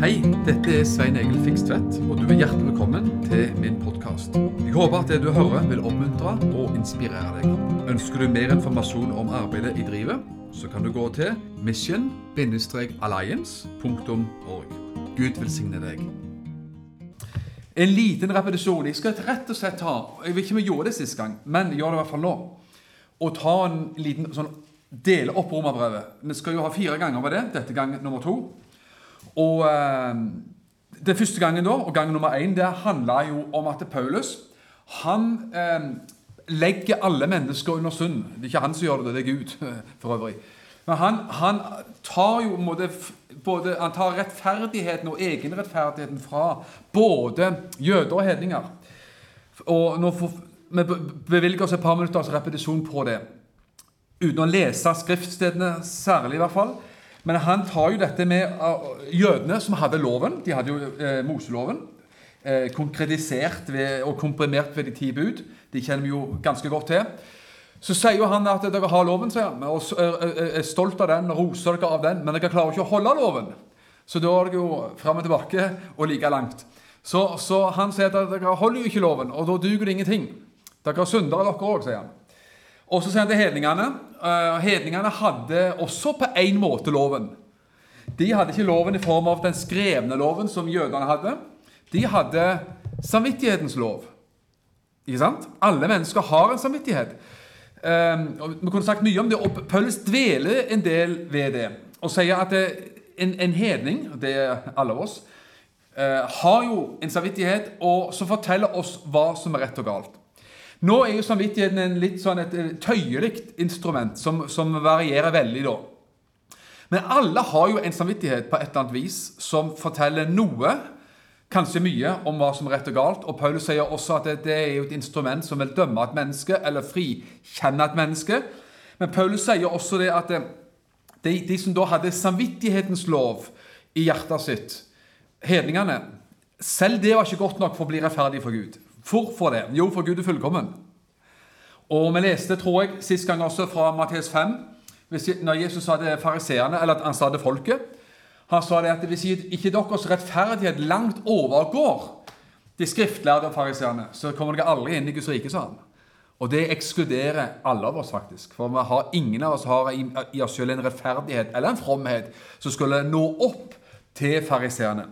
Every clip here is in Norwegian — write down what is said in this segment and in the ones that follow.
Hei, dette er Svein Egil Fikstvedt, og du er hjertelig velkommen til min podkast. Jeg håper at det du hører vil oppmuntre og inspirere deg. Ønsker du mer informasjon om arbeidet i drivet, så kan du gå til mission-alliance.org. Gud velsigne deg. En liten repetisjon. Jeg skal rett og slett ta Jeg vet ikke om jeg gjorde det sist gang, men gjør det i hvert fall nå. Og ta en liten sånn Dele opp romerbrevet. Vi skal jo ha fire ganger med det. Dette gang nummer to. Og eh, Den første gangen da, og gang nummer én det handla jo om at Paulus han eh, legger alle mennesker under synd. Det er ikke han som gjør det, det er Gud for øvrig. Men han, han tar jo måte, både, han tar rettferdigheten og egenrettferdigheten fra både jøder og hedninger. Og nå får vi bevilger oss et par minutters repetisjon på det. Uten å lese skriftstedene særlig, i hvert fall. Men han tar jo dette med uh, jødene som hadde loven. De hadde jo eh, Moseloven. Eh, konkretisert ved, og komprimert ved de ti bud. De kjenner vi jo ganske godt til. Så sier jo han at dere har loven, sier han, og er stolt av den, roser dere av den, men dere klarer ikke å holde loven. Så da er dere jo fram og tilbake og like langt. Så, så han sier at dere holder jo ikke loven, og da duger det ingenting. Dere er syndere, dere òg, sier han. Og så sier han til hedningene uh, Hedningene hadde også på én måte loven. De hadde ikke loven i form av den skrevne loven som jødene hadde. De hadde samvittighetens lov. Ikke sant? Alle mennesker har en samvittighet. Um, vi kunne sagt mye om det, og Paulus dveler en del ved det. Og sier at en, en, hedning, det er alle oss, uh, har jo en samvittighet og som forteller oss hva som er rett og galt. Nå er jo samvittigheten en litt sånn et tøyelig instrument som, som, varierer veldig. da. Men alle har jo en samvittighet på et eller annet vis som forteller noe, kanskje mye, om hva som er rett og galt. Og Paulus sier også at det, det er jo et instrument som vil dømme et menneske, eller frikjenne et menneske. Men Paulus sier også det at det, de, de som da hadde samvittighetens lov i hjertet sitt, hedningene Selv det var ikke godt nok for å bli rettferdig for Gud. Hvorfor det? Jo, for Gud er fullkommen. Og vi leste, tror jeg, sist gang også fra Matteus 5, når Jesus sa det fariseerne, eller at han sa det folket. Han sa det at hvis ikke deres rettferdighet langt overgår de skriftlærde og fariseerne, så kommer dere aldri inn i Guds rike, sa han. Og det ekskluderer alle av oss, faktisk. For vi har, ingen av oss har i, oss selv en rettferdighet eller en fromhet som skulle nå opp til fariseerne.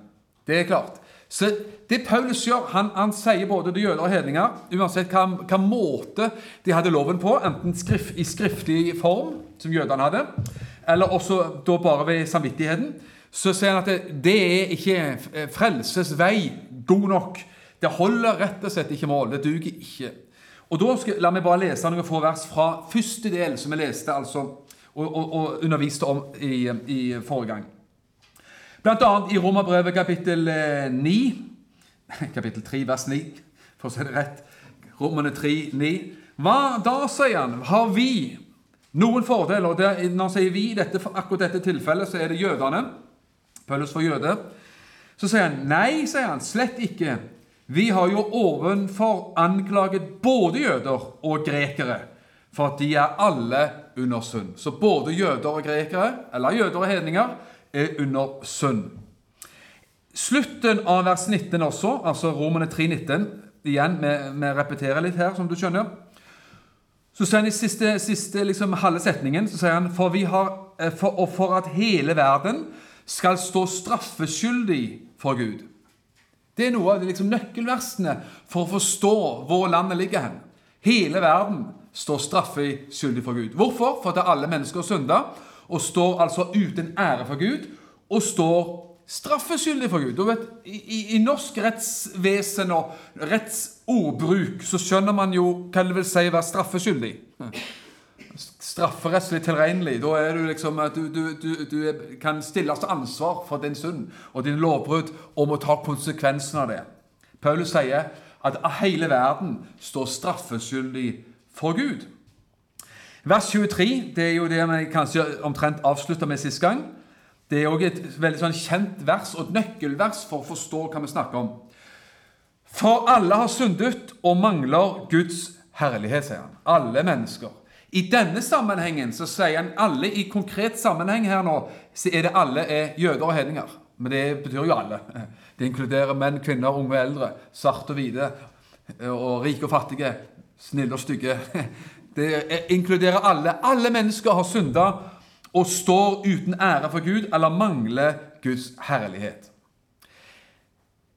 Det er klart. Så det Paulus gjør, han, han sier både til jøder og hedninger, uansett hva, hva, måte de hadde loven på, enten skrift, i skriftlig form, som jødene hadde, eller også da bare ved samvittigheten, så sier han at det, det er ikke frelses vei god nok. Det holder rett og slett ikke mål. Det duger ikke. Og da skal, La meg bare lese noen få vers fra første del, som vi leste altså, og, og, og underviste om i, i forrige gang. Annet i Romerbrevet kapittel 9, eh, kapittel 3, vers 9, for å si det rett. Romerne 3, 9. Hva da, sier han, har vi noen fordeler? Det, når han sier vi, dette, akkurat dette tilfellet, så er det jødene. Paulus for jøde. Så sier han nei, sier han, slett ikke. Vi har jo ovenfor anklaget både jøder og grekere, for at de er alle under synd. Så både jøder og grekere, eller jøder og hedninger, er under synd. Slutten av vers 19 også, altså Romerne 3,19 Igjen, vi, repeterer litt her, som du skjønner. Så sier han i siste, siste liksom, halve setningen så sier han, for, har, eh, for, og for at hele verden skal stå straffeskyldig for Gud. Det er noe av de liksom, nøkkelversene for å forstå hvor landet ligger hen. Hele verden står straffeskyldig for Gud. Hvorfor? For at alle mennesker synder og står altså uten ære for Gud, og står straffeskyldig for Gud. Du vet, i, i, norsk rettsvesen og rettsordbruk så skjønner man jo hva det vil si å være straffeskyldig. Strafferettslig tilregnelig. Da er du liksom at du, du, du, du kan stilles til ansvar for din synd og din lovbrudd og må ta konsekvensen av det. Paulus sier at hele verden står straffeskyldig for Gud. Vers 23 det er jo det vi kanskje omtrent avslutta med sist gang. Det er òg et veldig sånn kjent vers og et nøkkelvers for å forstå hva vi snakker om. For alle har syndet og mangler Guds herlighet, sier han. Alle mennesker. I denne sammenhengen så sier han alle i konkret sammenheng her nå, så er det alle er jøder og hedninger. Men det betyr jo alle. Det inkluderer menn, kvinner, unge og eldre, svarte og hvite, og rike og fattige, snille og stygge. Det inkluderer alle. Alle mennesker har synda og står uten ære for Gud eller mangler Guds herlighet.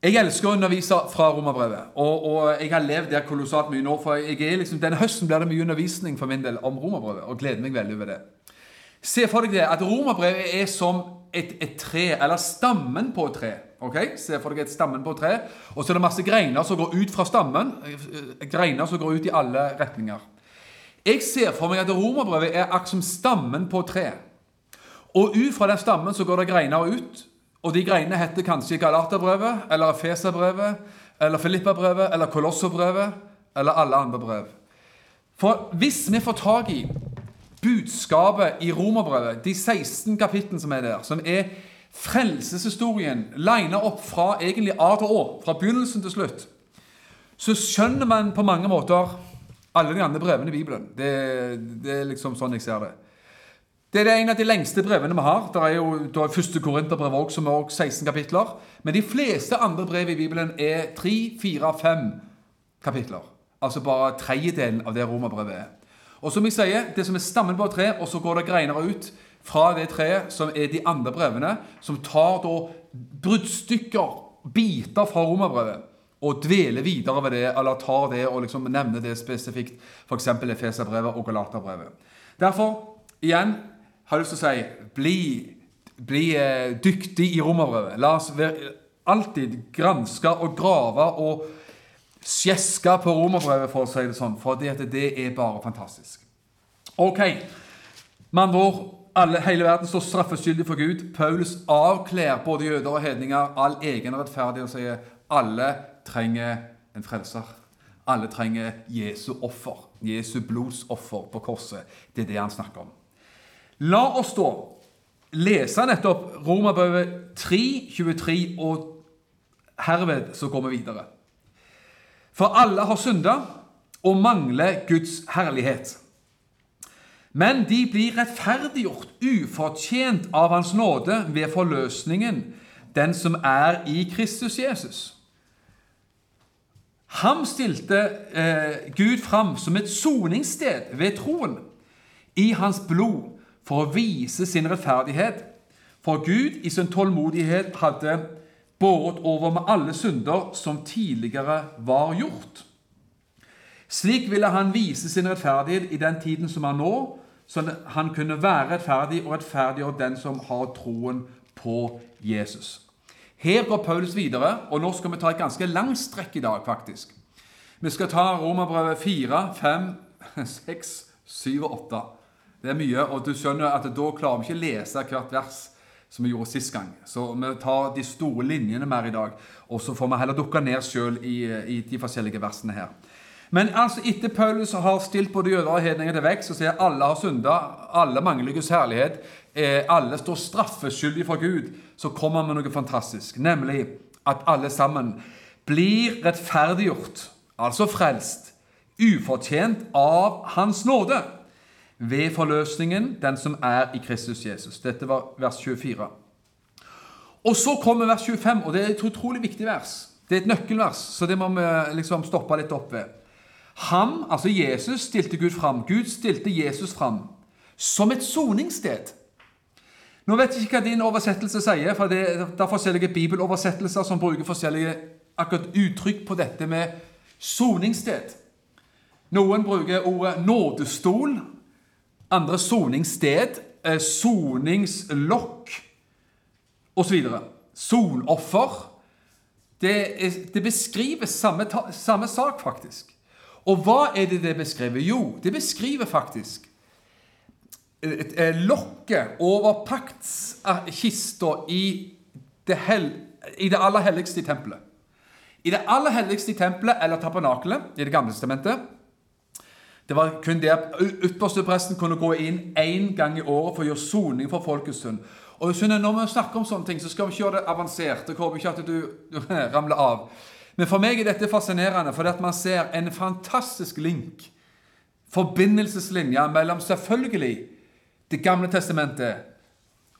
Jeg elsker å undervise fra Romerbrevet, og, og, jeg har levd der kolossalt mye nå. for liksom, Denne høsten blir det mye undervisning for min del om Romerbrevet, og gleder meg veldig over det. Se for deg det, at Romerbrevet er som et, et, tre, eller stammen på et tre. ok? Se for deg et stammen på et tre, og så er det masse greiner som går ut fra stammen. Greiner som går ut i alle retninger. Jeg ser for meg at Romerbrevet er akkurat som stammen på tre. Og ut fra den stammen så går det greiner ut. Og de greinene heter kanskje Galaterbrevet, eller Efeserbrevet, eller Filippabrevet, eller Kolosserbrevet, eller alle andre brev. For hvis vi får tak i budskapet i Romerbrevet, de 16 kapitlene som er der, som er frelseshistorien lina opp fra egentlig A til Å, fra begynnelsen til slutt, så skjønner man på mange måter alle de andre brevene i Bibelen. Det, det er liksom sånn jeg ser det. Det er en av de lengste brevene vi har. Det er jo det er første Korinterbrev òg, som også 16 kapitler. Men de fleste andre brev i Bibelen er 3, 4, 5 kapitler. Altså bare tredjedelen av det romerbrevet er. Og som jeg sier, det som er stammen på et tre, og så går det greiner ut fra det treet, som er de andre brevene, som tar da bruddstykker, biter fra romerbrevet, og dveler videre ved det, eller tar det og liksom nevner det spesifikt, f.eks. Efeserbrevet og Galaterbrevet. Derfor, igjen, har lyst til å si bli, bli eh, dyktig i romerbrevet. La oss være, alltid granske og grave og skjeske på romerbrevet, for å si det sånn. For det, det er bare fantastisk. Ok. Med andre ord alle, hele verden står straffeskyldig for Gud. Paulus avkler både jøder og hedninger all egen rettferdighet og sier alle trenger en frelser. Alle trenger Jesu offer. Jesu blodsoffer på korset. Det er det han snakker om. La oss da lese nettopp Romerbrevet 3, 23, og herved så går vi videre. For alle har synda og mangler Guds herlighet. Men de blir rettferdiggjort ufortjent av Hans nåde ved forløsningen, den som er i Kristus Jesus. Ham stilte eh, Gud fram som et soningssted ved troen i hans blod for å vise sin rettferdighet. For Gud i sin tålmodighet hadde båret over med alle synder som tidligere var gjort. Slik ville han vise sin rettferdighet i den tiden som er nå, så han kunne være rettferdig og rettferdiggjøre den som har troen på Jesus. Her går Paulus videre, og nå skal vi ta et ganske langt strekk i dag, faktisk. Vi skal ta Romerbrevet 4, 5, 6, 7 og 8. Det er mye, og du skjønner at da klarer vi ikke å lese hvert vers som vi gjorde sist gang. Så vi tar de store linjene mer i dag, og så får vi heller dukke ned sjøl i, i, de forskjellige versene her. Men altså, etter Paulus har stilt både jøder og hedninger til vekst og sier alle har synda, alle mangler Guds herlighet, eh, alle står straffeskyldige for Gud, så kommer han med noe fantastisk, nemlig at alle sammen blir rettferdiggjort, altså frelst, ufortjent av Hans nåde ved forløsningen, den som er i Kristus Jesus. Dette var vers 24. Og så kommer vers 25, og det er et utrolig viktig vers. Det er et nøkkelvers, så det må vi liksom stoppe litt opp ved. Han, altså Jesus, stilte Gud fram. Gud stilte Jesus fram som et soningssted. Nå vet jeg ikke hva din oversettelse sier, for det, er forskjellige bibeloversettelser som bruker forskjellige akkurat uttrykk på dette med soningssted. Noen bruker ordet nådestol, andre soningssted, eh, soningslokk osv. Soloffer. Det, det beskriver samme, samme, sak, faktisk. Og hva er det det beskriver? Jo, det beskriver faktisk lokket over paktskista i, i det aller helligste i tempelet. I det aller helligste i tempelet, eller tabernakelet, i Det gamle testamentet, det var kun det at ypperstepresten kunne gå inn én gang i året for å gjøre soning for folkets synd. Og Når vi snakker om sånne ting, så skal vi ikke gjøre det avansert. Jeg håper ikke at du ramler av. Men for meg er dette fascinerende, fordi at man ser en fantastisk link, Forbindelseslinja mellom selvfølgelig Det gamle testamentet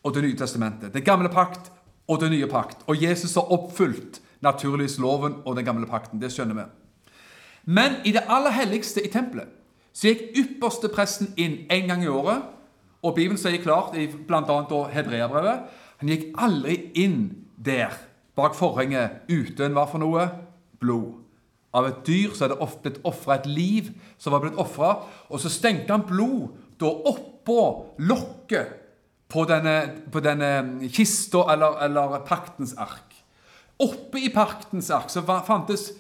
og Det nye testamentet. Det gamle pakt og den nye pakt. Og Jesus har oppfylt naturligvis loven og den gamle pakten. Det skjønner vi. Men i det aller helligste i tempelet så gikk ypperste presten inn en gang i året. Og Bibelen sier klart, i bl.a. Hebreabrevet, han gikk aldri inn der bak forhenget uten hva for noe? Blod. Av et dyr så er det blitt ofra et liv som var blitt ofra. Og så stengte han blod da oppå lokket på denne, på denne kista eller, eller, paktens ark. Oppe i paktens ark så fantes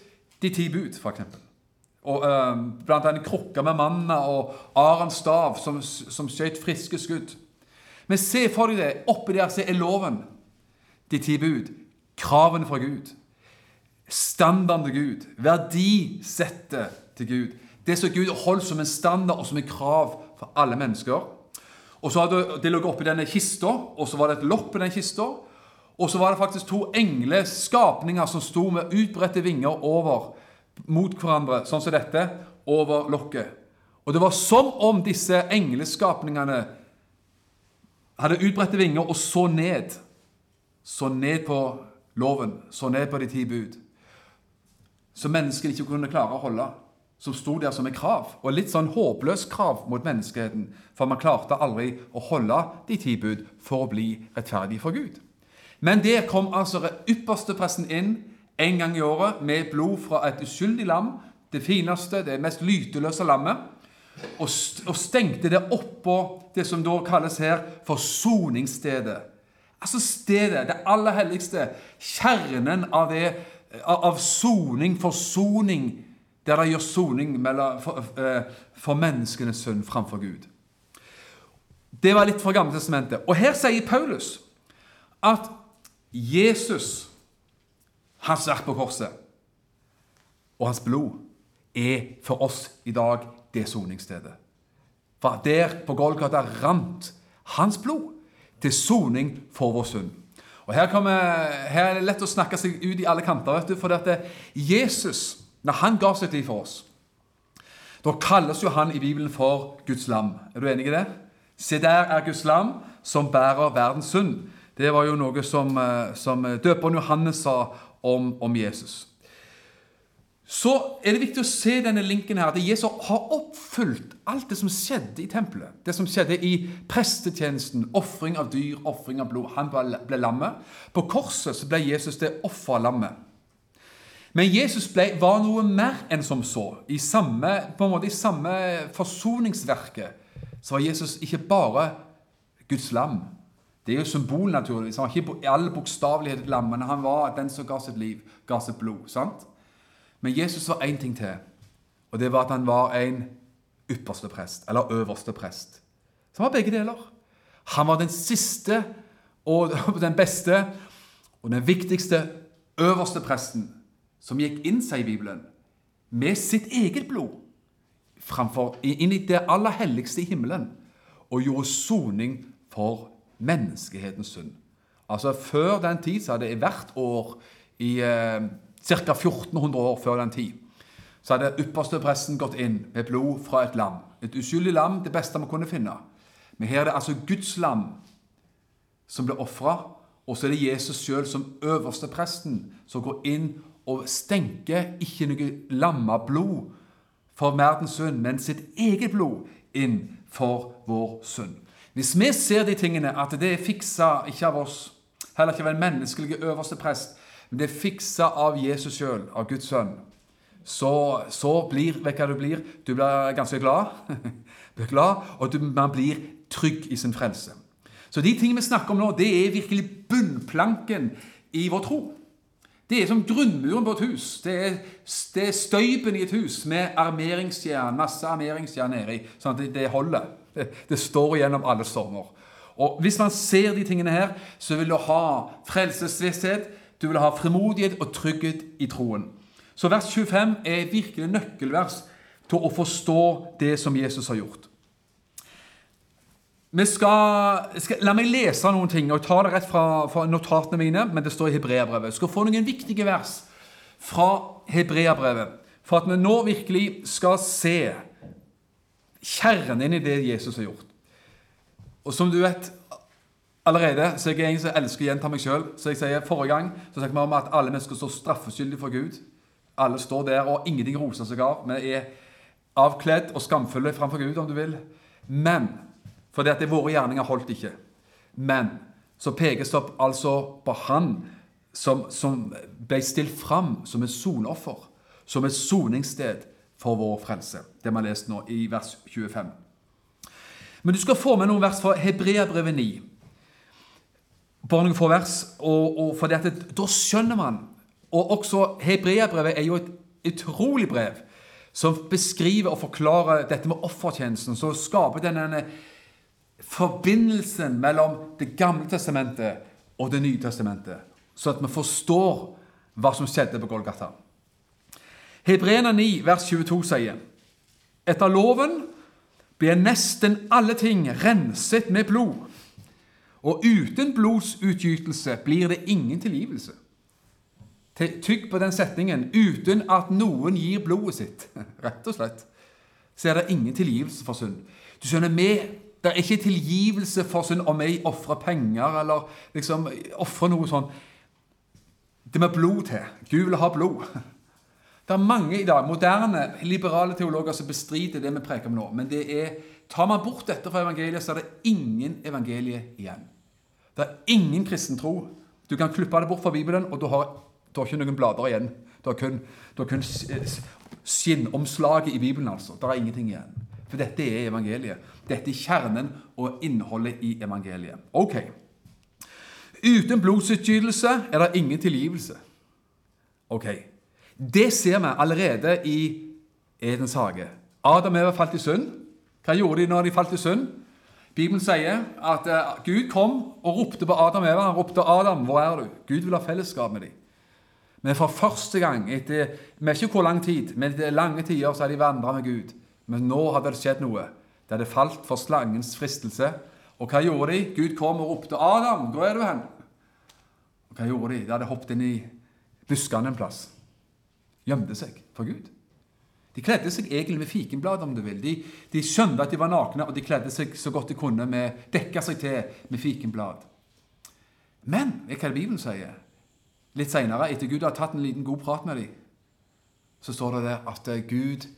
de ti bud, f.eks. Og øh, Blant annet krukka med manna og Arens stav som, som skjøt friske skudd. Men se for deg det. Oppi der så er loven. De ti bud. Kravene fra Gud. Standarden til Gud. Verdisettet til Gud. Det som Gud holdt som en standard og som et krav for alle mennesker. Og så hadde Det lå oppi denne kista, og så var det et lokk på den kista. Og så var det faktisk to engler, skapninger, som sto med utbredte vinger over mot hverandre, sånn som dette, over lokket. Og det var som om disse engleskapningene hadde utbredte vinger og så ned. Så ned på loven, så ned på de ti bud. Som menneskene ikke kunne klare å holde. Som sto der som et krav. Og litt sånn håpløst krav mot menneskeheten. For man klarte aldri å holde de ti bud for å bli rettferdig for Gud. Men der kom altså ypperste presten inn en gang i året med blod fra et uskyldig lam. Det fineste, det mest lyteløse lammet og, stengte det oppå det som da kalles her for soningsstedet. Altså stedet, det aller helligste, kjernen av det, av soning, forsoning, der det gjør soning for, eh, for menneskenes synd framfor Gud. Det var litt fra Gamle testamentet. Og her sier Paulus at Jesus, hans verk på korset og hans blod, er for oss i dag det soningsstedet. For der på Golgata rant hans blod til soning for vår synd. Og her, kommer, her, er det lett å snakke seg ut i alle kanter. vet du, For at Jesus, når han ga sitt liv for oss, da kalles jo han i Bibelen for Guds lam. Er du enig i det? Se, der er Guds lam som bærer verdens synd. Det var jo noe som, eh, som døperen Johannes sa om, om Jesus så er det viktig å se denne linken her, at Jesus har oppfylt alt det som skjedde i tempelet. Det som skjedde i prestetjenesten. Ofring av dyr, ofring av blod. Han ble lammet. På korset så ble Jesus det offerlammet. Men Jesus ble, var noe mer enn som så. I samme, på en måte, i samme forsoningsverket så var Jesus ikke bare Guds lam. Det er jo symbol, naturligvis. Han var ikke i alle bokstavelighet et lam, men han var den som ga sitt liv, ga sitt blod. sant? Men Jesus var én ting til, og det var at han var en ypperste prest, eller øverste prest. Så han var begge deler. Han var den siste og den beste og den viktigste øverste presten som gikk inn, sier Bibelen, med sitt eget blod framfor, inn i det aller helligste i himmelen og gjorde soning for menneskehetens synd. Altså Før den tid så hadde det hvert år i eh, ca. 1400 år før den tid, så hadde ypperste presten gått inn med blod fra et lam. Et uskyldig lam, det beste vi kunne finne. Men her er det altså Guds lam som ble ofra, og så er det Jesus sjøl som øverste presten som går inn og stenker ikke noe lamma blod for verdens synd, men sitt eget blod inn for vår synd. Hvis vi ser de tingene, at det er fiksa ikke av oss, heller ikke av en menneskelig øverste prest, men det er fiksa av Jesus sjøl, av Guds sønn, så, så blir Vet hva du blir? Du blir ganske glad. blir glad, Og du, man blir trygg i sin frelse. Så de tingene vi snakker om nå, det er virkelig bunnplanken i vår tro. Det er som grunnmuren på et hus. Det er, det er støypen i et hus med armeringsjern, masse armeringsjern nedi, sånn at det, det holder. Det, det, står gjennom alle stormer. Og Hvis man ser de tingene her, så vil du ha frelsesvisshet, du vil ha frimodighet og trygghet i troen. Så vers 25 er virkelig nøkkelvers til å forstå det som Jesus har gjort. Skal, skal, la meg lese noen ting, og ta det rett fra, fra notatene mine, men det står i Hebreabrevet. Skal få noen viktige vers fra Hebreabrevet, for at vi nå virkelig skal se kjernen i det Jesus har gjort. Og som du vet, allerede, så jeg er en som elsker å gjenta meg sjøl. Så jeg sier forrige gang så snakket vi om at alle mennesker står straffeskyldige for Gud. Alle står der, og ingenting roser seg av. Vi er avkledd og skamfulle framfor Gud, om du vil. Men fordi at det våre gjerninger holdt ikke. Men så pekes det opp altså på Han som, som ble stilt fram som et sonoffer. Som et soningssted for vår frelse. Det vi har lest nå i vers 25. Men du skal få med noen vers fra Hebreabrevet 9. Bare noen få vers. Og, og for dette, Da skjønner man Og også Hebreabrevet er jo et utrolig brev som beskriver og forklarer dette med offertjenesten. Som skaper denne forbindelsen mellom Det gamle testamentet og Det nye testamentet. Så at vi forstår hva som skjedde på Golgata. Hebreerne 9, vers 22 sier Etter loven blir nesten alle ting renset med blod. Og uten blodsutgytelse blir det ingen tilgivelse. Tygg på den setningen 'uten at noen gir blodet sitt'. Rett og slett. Så er det ingen tilgivelse for synd. Du skjønner, vi, Det er ikke tilgivelse for synd om vi ofrer penger eller liksom ofrer noe sånn. Det må blod til. Gud vil ha blod. Det er mange i dag, moderne, liberale teologer som bestrider det vi preker om nå. Men det er, tar man bort dette fra evangeliet, så er det ingen evangelie igjen. Det er ingen kristen tro. Du kan klippe det bort fra Bibelen, og du har, du har ikke noen blader igjen. Du har kun, du har kun skinnomslaget i Bibelen, altså. Det er ingenting igjen. For dette er evangeliet. Dette er kjernen og innholdet i evangeliet. Ok. Uten blodsutgytelse er det ingen tilgivelse. Ok. Det ser vi allerede i Edens hage. Adam og Eva falt i synd. Hva gjorde de når de falt i synd? Bibelen sier at eh, Gud kom og ropte på Adam og Eva. Han ropte 'Adam, hvor er du?' Gud vil ha fellesskap med dem. Men for første gang etter vi ikke hvor lang tid, men etter lange tider så har de vandra med Gud. Men nå hadde det skjedd noe. Det hadde falt for slangens fristelse. Og hva gjorde de? Gud kom og ropte 'Adam, hvor er du hen?' Og hva gjorde De De hadde hoppet inn i buskene en plass gjemte seg for Gud. De kledde seg egentlig med fikenblad, om du vil. De, de, skjønte at de var nakne, og de kledde seg så godt de kunne med dekka seg til med fikenblad. Men vet du hva Bibelen sier? Litt seinere, etter Gud har tatt en liten god prat med dem, så står det der at Gud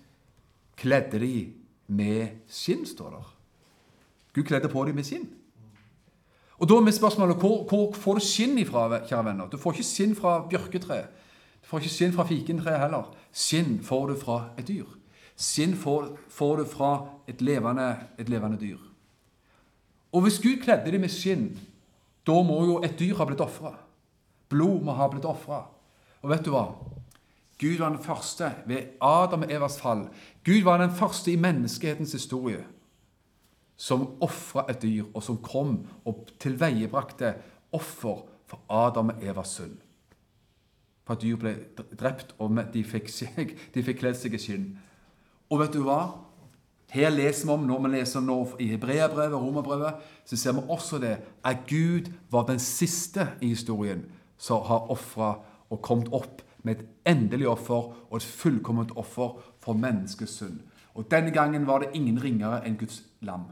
kledde dem med skinn, står det. Gud kledde på dem med skinn. Og da er spørsmålet hvor, hvor får du skinn ifra, kjære venner? Du får ikke skinn fra bjørketre. Får ikke skinn fra fikentreet heller. Skinn får du fra et dyr. Skinn får, får du fra et levende, et levende, dyr. Og hvis Gud kledde dem med skinn, da må jo et dyr ha blitt ofra. Blod må ha blitt ofra. Og vet du hva? Gud var den første ved Adam og Evas fall. Gud var den første i menneskehetens historie som ofra et dyr, og som kom og tilveiebrakte offer for Adam og Evas synd for at dyr ble drept, og de fikk, seg, de fikk kledd seg i skinn. Og vet du hva? Her leser vi om, Når vi leser nå i Hebreabrevet og Romerbrevet, så ser vi også det at Gud var den siste i historien som har ofra og kommet opp med et endelig offer og et fullkomment offer for menneskets synd. Og Denne gangen var det ingen ringere enn Guds lam,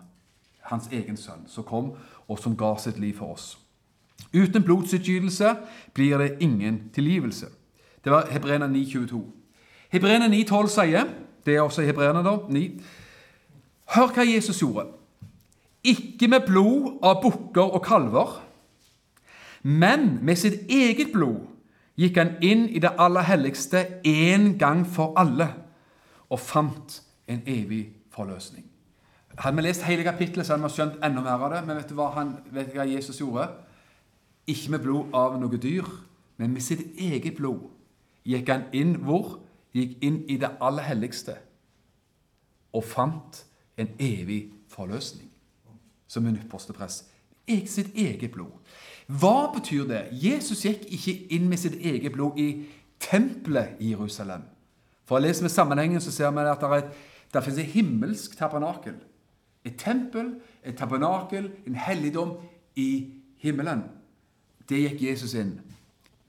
hans egen sønn, som kom og som ga sitt liv for oss. Uten blodsutgytelse blir det ingen tilgivelse. Det var Hebreerne 9,22. Hebreerne 9,12 sier, det er også Hebreerne da, 9, Hør hva Jesus gjorde. Ikke med blod av bukker og kalver, men med sitt eget blod gikk han inn i det aller helligste én gang for alle og fant en evig forløsning. Hadde vi lest hele kapittelet, så hadde vi skjønt enda mer av det. Men vet du hva, han, vet du hva Jesus gjorde? Ikke med blod av noe dyr, men med sitt eget blod gikk han inn hvor? Gikk inn i det aller helligste og fant en evig forløsning som en ypperste prest. Sitt eget blod. Hva betyr det? Jesus gikk ikke inn med sitt eget blod i tempelet i Jerusalem. For å lese med sammenhengen så ser vi at det, er, finnes et himmelsk tabernakel. Et tempel, et tabernakel, en helligdom i himmelen. Det gikk Jesus inn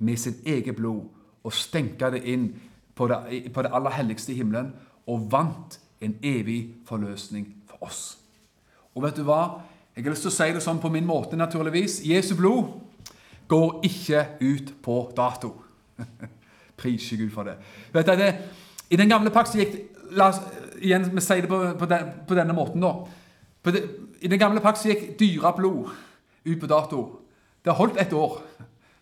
med sitt eget blod og stenka det inn på det, på det aller helligste i himmelen og vant en evig forløsning for oss. Og vet du hva? Jeg har lyst til å si det sånn på min måte, naturligvis. Jesu blod går ikke ut på dato. Priser Gud for det. Vet du, det I den gamle pakt gikk La oss igjen, vi sier det på, på, den, på denne måten, da. I den gamle pakt gikk dyreblod ut på dato. Det har holdt et år,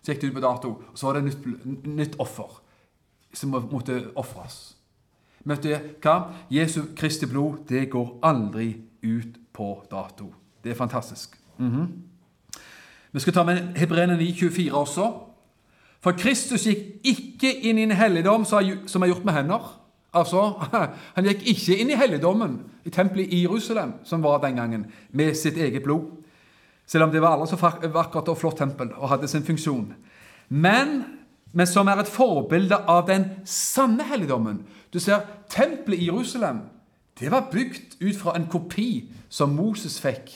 så gikk det ut på dato. Og så var det nytt, nytt offer som måtte ofres. Vet du hva? Jesu Kristi blod det går aldri ut på dato. Det er fantastisk. Mm -hmm. Vi skal ta med Hebreene 9,24 også. For Kristus gikk ikke inn i en helligdom som er gjort med hender. Altså, Han gikk ikke inn i helligdommen, i tempelet i Jerusalem, som var den gangen, med sitt eget blod. Selv om det var aldri så vakkert og flott tempel og hadde sin funksjon. Men, men som er et forbilde av den sanne helligdommen. Du ser, tempelet i Jerusalem det var bygd ut fra en kopi som Moses fikk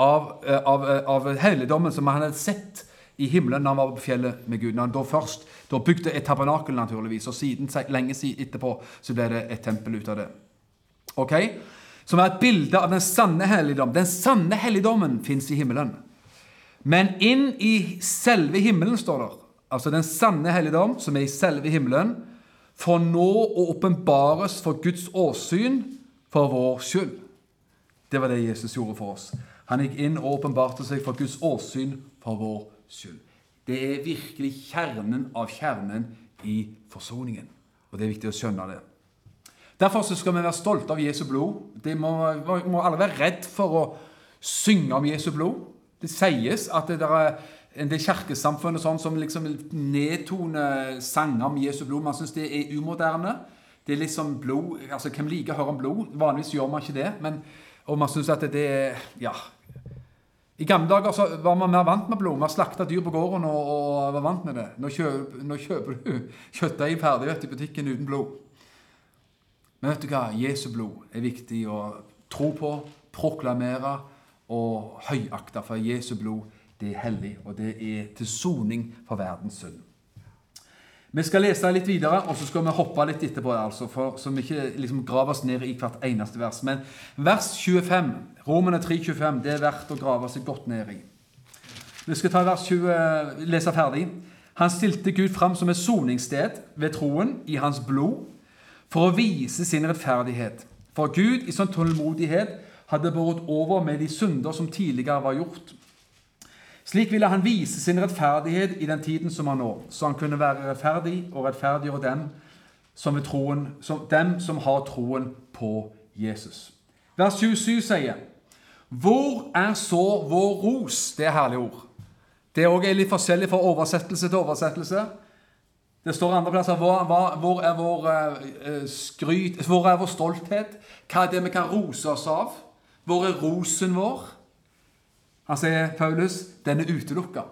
av, eh, av, eh, av helligdommen som han hadde sett i himmelen når han var på fjellet med Gud. Da først da bygde et tabernakel, naturligvis, og siden, lenge etterpå så ble det et tempel ut av det. Ok? Som er et bilde av den sanne helligdom. Den sanne helligdommen fins i himmelen. Men inn i selve himmelen, står det, altså den sanne helligdom, som er i selve himmelen, for nå å åpenbares for Guds åsyn for vår skyld. Det var det Jesus gjorde for oss. Han gikk inn og åpenbarte seg for Guds åsyn for vår skyld. Det er virkelig kjernen av kjernen i forsoningen. Og det er viktig å skjønne det. Derfor skal vi være stolte av Jesu blod. Vi må, må alle være redd for å synge om Jesu blod. Det sies at det er en del kirkesamfunn sånn som liksom nedtoner sanger om Jesu blod. Man syns det er umoderne. Det er liksom blod, altså Hvem liker å høre om blod? Vanligvis gjør man ikke det. men og man syns at det er Ja. I gamle dager så var man mer vant med blod. Man slakta dyr på gården og, og, var vant med det. Nå kjøper, nå kjøper du kjøttdeig ferdig i butikken uten blod. Men vet du hva? Jesu blod er viktig å tro på, proklamere og høyakte. For Jesu blod det er hellig, og det er til soning for verdens synd. Vi skal lese litt videre, og så skal vi hoppe litt etterpå, altså, for, så vi ikke liksom graver oss ned i hvert eneste vers. Men vers 25, Romene 3,25, det er verdt å grave seg godt ned i. Vi skal ta vers 20, lese ferdig. Han stilte Gud fram som et soningssted ved troen i hans blod for å vise sin rettferdighet. For Gud i sånn tålmodighet hadde båret over med de synder som tidligere var gjort slik ville han vise sin rettferdighet i den tiden som var nå, så han kunne være rettferdig og rettferdiggjøre dem som, troen, som, dem som har troen på Jesus. Vers 27 sier Hvor er så vår ros? Det er herlige ord. Det er også litt forskjellig fra oversettelse til oversettelse. Det står andre plasser hvor, hvor er vår uh, skryt, hvor er vår stolthet? Hva er det vi kan rose oss av? Hvor er rosen vår? Han sier, Paulus, den er utelukka.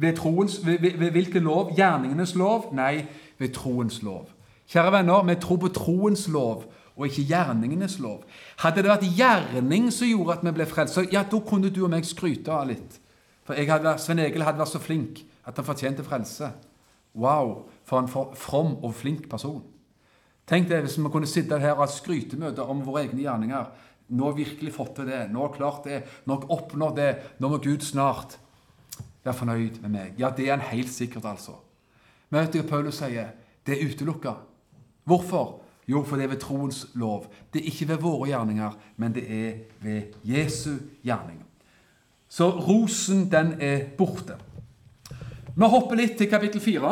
Ved, troens, ved, ved, ved hvilken lov? Gjerningenes lov? Nei, ved troens lov. Kjære venner, vi tror på troens lov og ikke gjerningenes lov. Hadde det vært gjerning som gjorde at vi ble frelst, ja, da kunne du og meg skryte av litt. For hadde, Sven Egil hadde vært så flink at han fortjente frelse. Wow, for en from og flink person. Tenk deg hvis vi kunne sitte her og ha skrytemøte om våre egne gjerninger. Nå har vi virkelig fått til det. Nå har vi klart det. Nå har jeg oppnådd det. Nå må Gud snart være fornøyd med meg. Ja, det er han helt sikkert, altså. Men vet du hva Paulus sier? Det er utelukka. Hvorfor? Jo, for det er ved troens lov. Det er ikke ved våre gjerninger, men det er ved Jesu gjerning. Så rosen, den er borte. Vi hopper litt til kapittel 4.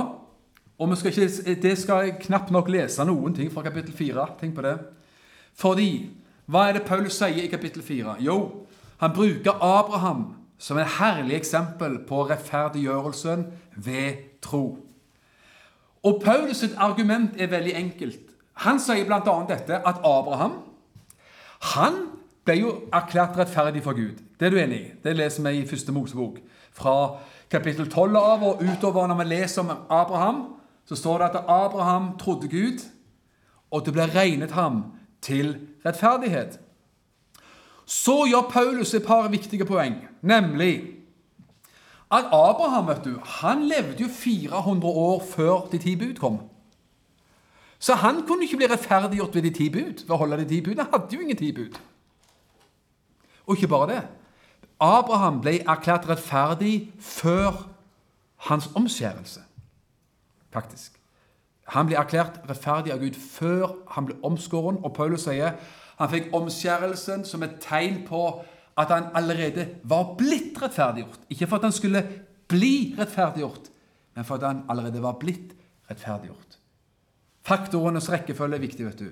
Og skal ikke, det skal jeg knapt nok lese noen ting fra kapittel 4. Tenk på det. Fordi hva er det Paulus sier i kapittel 4? Jo, han bruker Abraham som et herlig eksempel på rettferdiggjørelsen ved tro. Og Paulus' sitt argument er veldig enkelt. Han sier bl.a. dette at Abraham han ble jo erklært rettferdig for Gud. Det er du enig i? Det leser vi i første Mosebok. Fra kapittel 12 av og utover når vi leser om Abraham, så står det at Abraham trodde Gud, og det ble regnet ham til rettferdighet. Så gjør Paulus et par viktige poeng, nemlig at Abraham vet du, han levde jo 400 år før de ti bud kom. Så han kunne ikke bli rettferdiggjort ved de ti bud. ved å holde de ti bud. Han hadde jo ingen ti bud. Og ikke bare det. Abraham ble erklært rettferdig før hans omskjærelse, faktisk. Han ble erklært rettferdig av Gud før han ble omskåren, og Paulus sier han fikk omskjærelsen som et tegn på at han allerede var blitt rettferdiggjort. Ikke for at han skulle bli rettferdiggjort, men for at han allerede var blitt rettferdiggjort. Faktorenes rekkefølge er viktig. vet du.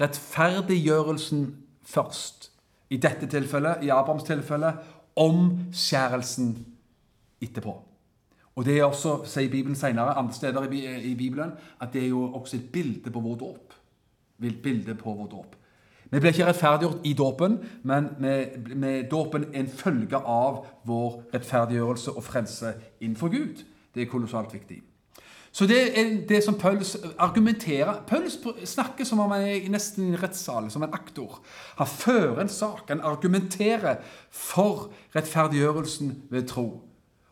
Rettferdiggjørelsen først. I dette tilfellet, i Abrahams tilfelle, omskjærelsen etterpå. Og Det er også, sier Bibelen senere, andre steder i Bibelen, at det er jo også et bilde på vår dåp. Bilde på vår dåp. Vi blir ikke rettferdiggjort i dåpen, men dåpen dåpen en følge av vår rettferdiggjørelse og frelse innenfor Gud. Det er kolossalt viktig. Så det er det som Paulus argumenterer Paulus snakker som om han er nesten i en rettssal, som en aktor. Han fører en sak, han argumenterer for rettferdiggjørelsen ved tro.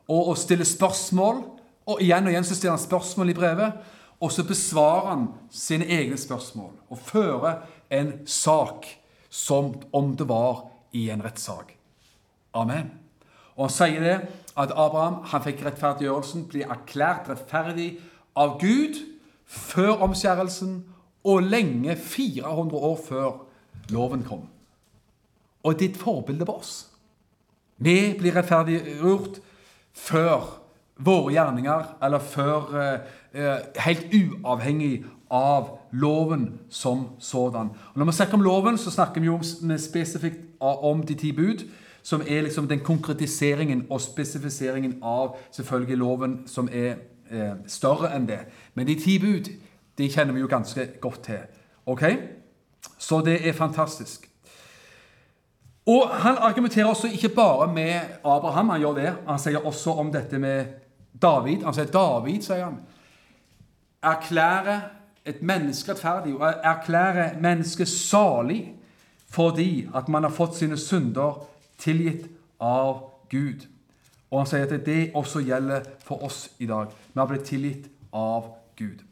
Og, og stiller spørsmål. Og igjen og igjen så stiller han spørsmål i brevet. Og så besvarer han sine egne spørsmål og fører en sak som om det var i en rettssak. Amen. Og han sier det at Abraham han fikk rettferdiggjørelsen, blir erklært rettferdig av Gud før omskjærelsen og lenge 400 år før loven kom. Og ditt forbilde på oss. Vi blir rettferdiggjort før våre gjerninger, eller før eh, Helt uavhengig av loven som sådan. Og når vi snakker om loven, så snakker vi jo spesifikt om de ti bud, som er liksom den konkretiseringen og spesifiseringen av selvfølgelig loven som er eh, større enn det. Men de ti bud de kjenner vi jo ganske godt til. Ok? Så det er fantastisk. Og Han argumenterer også ikke bare med Abraham, han gjør det. Han sier også om dette med David. Han sier David sier han, erklærer et menneske rettferdig og erklærer mennesket salig fordi at man har fått sine synder tilgitt av Gud. Og han sier at det også gjelder for oss i dag. Vi har blitt tilgitt av Gud.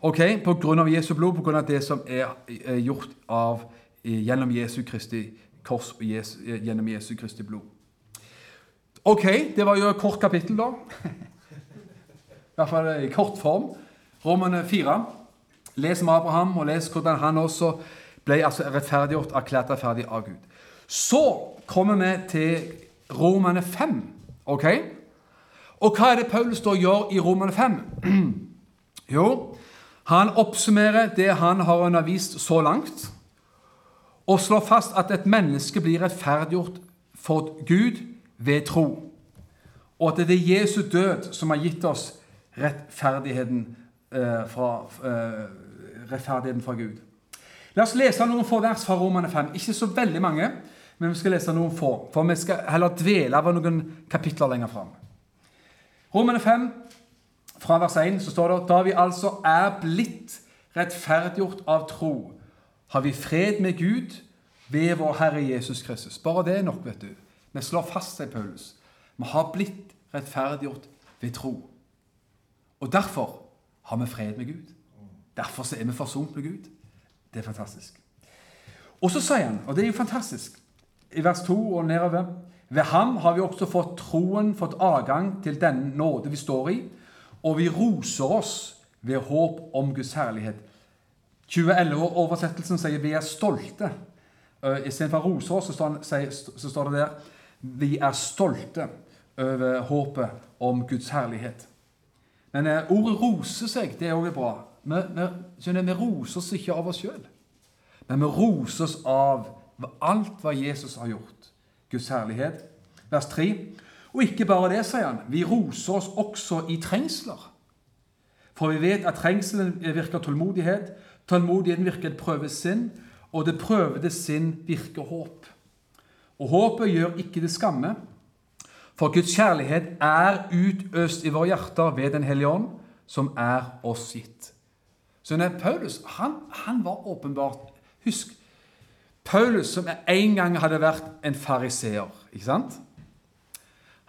Ok, av Jesu blod, av det som er gjort av, gjennom Jesu Kristi kors og Jesu, gjennom Jesu Kristi blod. Ok, det var jo et kort kapittel, da. I hvert fall i kort form. Romane 4. Les om Abraham, og les hvordan han også ble altså rettferdiggjort, erklært rettferdig av Gud. Så kommer vi til Romane 5. ok? Og hva er det Paulus da gjør i Romane 5? jo, han oppsummerer det han har undervist så langt, og slår fast at et menneske blir rettferdiggjort for Gud ved tro, og at det er Jesu død som har gitt oss rettferdigheten eh, fra, eh, rettferdigheten fra Gud. La oss lese noen få vers fra Romane 5. Ikke så veldig mange, men vi skal lese noen få. For vi skal heller dvele ved noen kapitler lenger fram. Romene 5, fra vers 1, så står det da vi altså er blitt rettferdiggjort av tro, har vi fred med Gud ved vår Herre Jesus Kristus. Bare det er nok, vet du. Vi slår fast, sier Paulus. Vi har blitt rettferdiggjort ved tro. Og derfor har vi fred med Gud. Derfor er vi forsont med Gud. Det er fantastisk. Og så sier han, og det er jo fantastisk, i vers 2 og nedover Ved ham har vi også fått troen, fått adgang til den nåde vi står i, og vi roser oss ved håp om Guds herlighet. 2011-oversettelsen sier 'vi er stolte'. Uh, Istedenfor 'roser oss', så står, det der 'vi er stolte over håpet om Guds herlighet'. Men uh, ordet 'rose seg' det er også bra. Vi, vi, vi roser oss ikke av oss sjøl, men vi roser oss av alt hva Jesus har gjort. Guds herlighet. Vers 3. Og ikke bare det, sier han. Vi roser oss også i trengsler. For vi vet at trengselen virker tålmodighet, tålmodigheten virker et prøvesinn, og det prøvede sinn virker håp. Og håpet gjør ikke det skamme, for Guds kjærlighet er utøst i våre hjerter ved Den hellige ånd, som er oss gitt. Så Paulus han, han var åpenbart Husk Paulus, som en gang hadde vært en fariseer. ikke sant?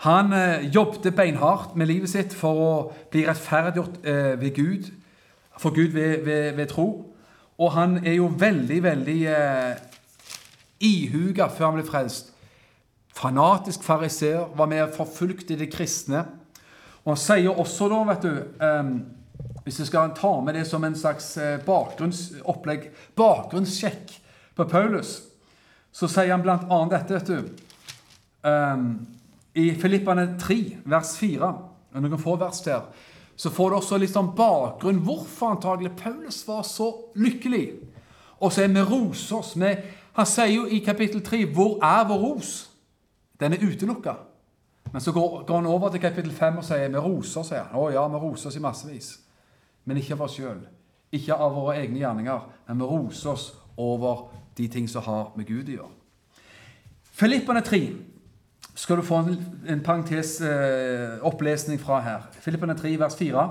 Han eh, jobbet beinhardt med livet sitt for å bli rettferdiggjort eh, ved Gud, for Gud ved, ved, ved, tro. Og han er jo veldig, veldig eh, ihuga før han ble frelst Fanatisk fariseer, var med og forfulgte de kristne. Og han sier også da, vet du um, Hvis jeg skal ta med det som en slags eh, bakgrunnsopplegg, bakgrunnssjekk på Paulus, så sier han annet dette, vet du. Um, I Filippane 3, vers 4, og noen få vers der, så får du også litt sånn bakgrunn hvorfor antagelig Paulus var så lykkelig. Og så er vi roser. Med, han sier jo i kapittel 3 hvor er vår ros? Den er utelukka. Men så går, går, han over til kapittel 5 og sier vi roser sier han. Å ja, vi roser oss i massevis. Men ikke av oss sjøl. Ikke av våre egne gjerninger. Men vi roser oss over de ting som har med Gud å gjøre. Filippene 3 skal du få en, en parentes eh, fra her. Filippene 3, vers 4.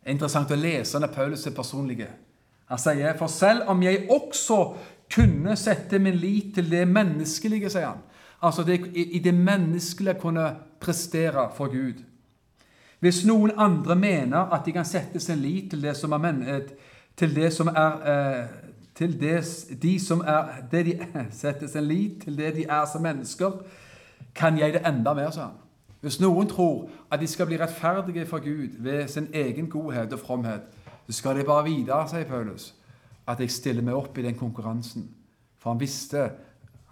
Det er interessant å lese når Paulus er personlige. Han sier, For selv om jeg også kunne sette min lit til det menneskelige, sier han, Altså det, i det menneskelige kunne prestere for Gud. Hvis noen andre mener at de kan sette sin lit til det som er, eh, til det som er eh, til det, de som er det de setter sin lit til det de er som mennesker, kan jeg det enda mer, sa han. Hvis noen tror at de skal bli rettferdige for Gud ved sin egen godhet og fromhet, så skal de bare vite, sier Paulus, at jeg stiller meg opp i den konkurransen. For han visste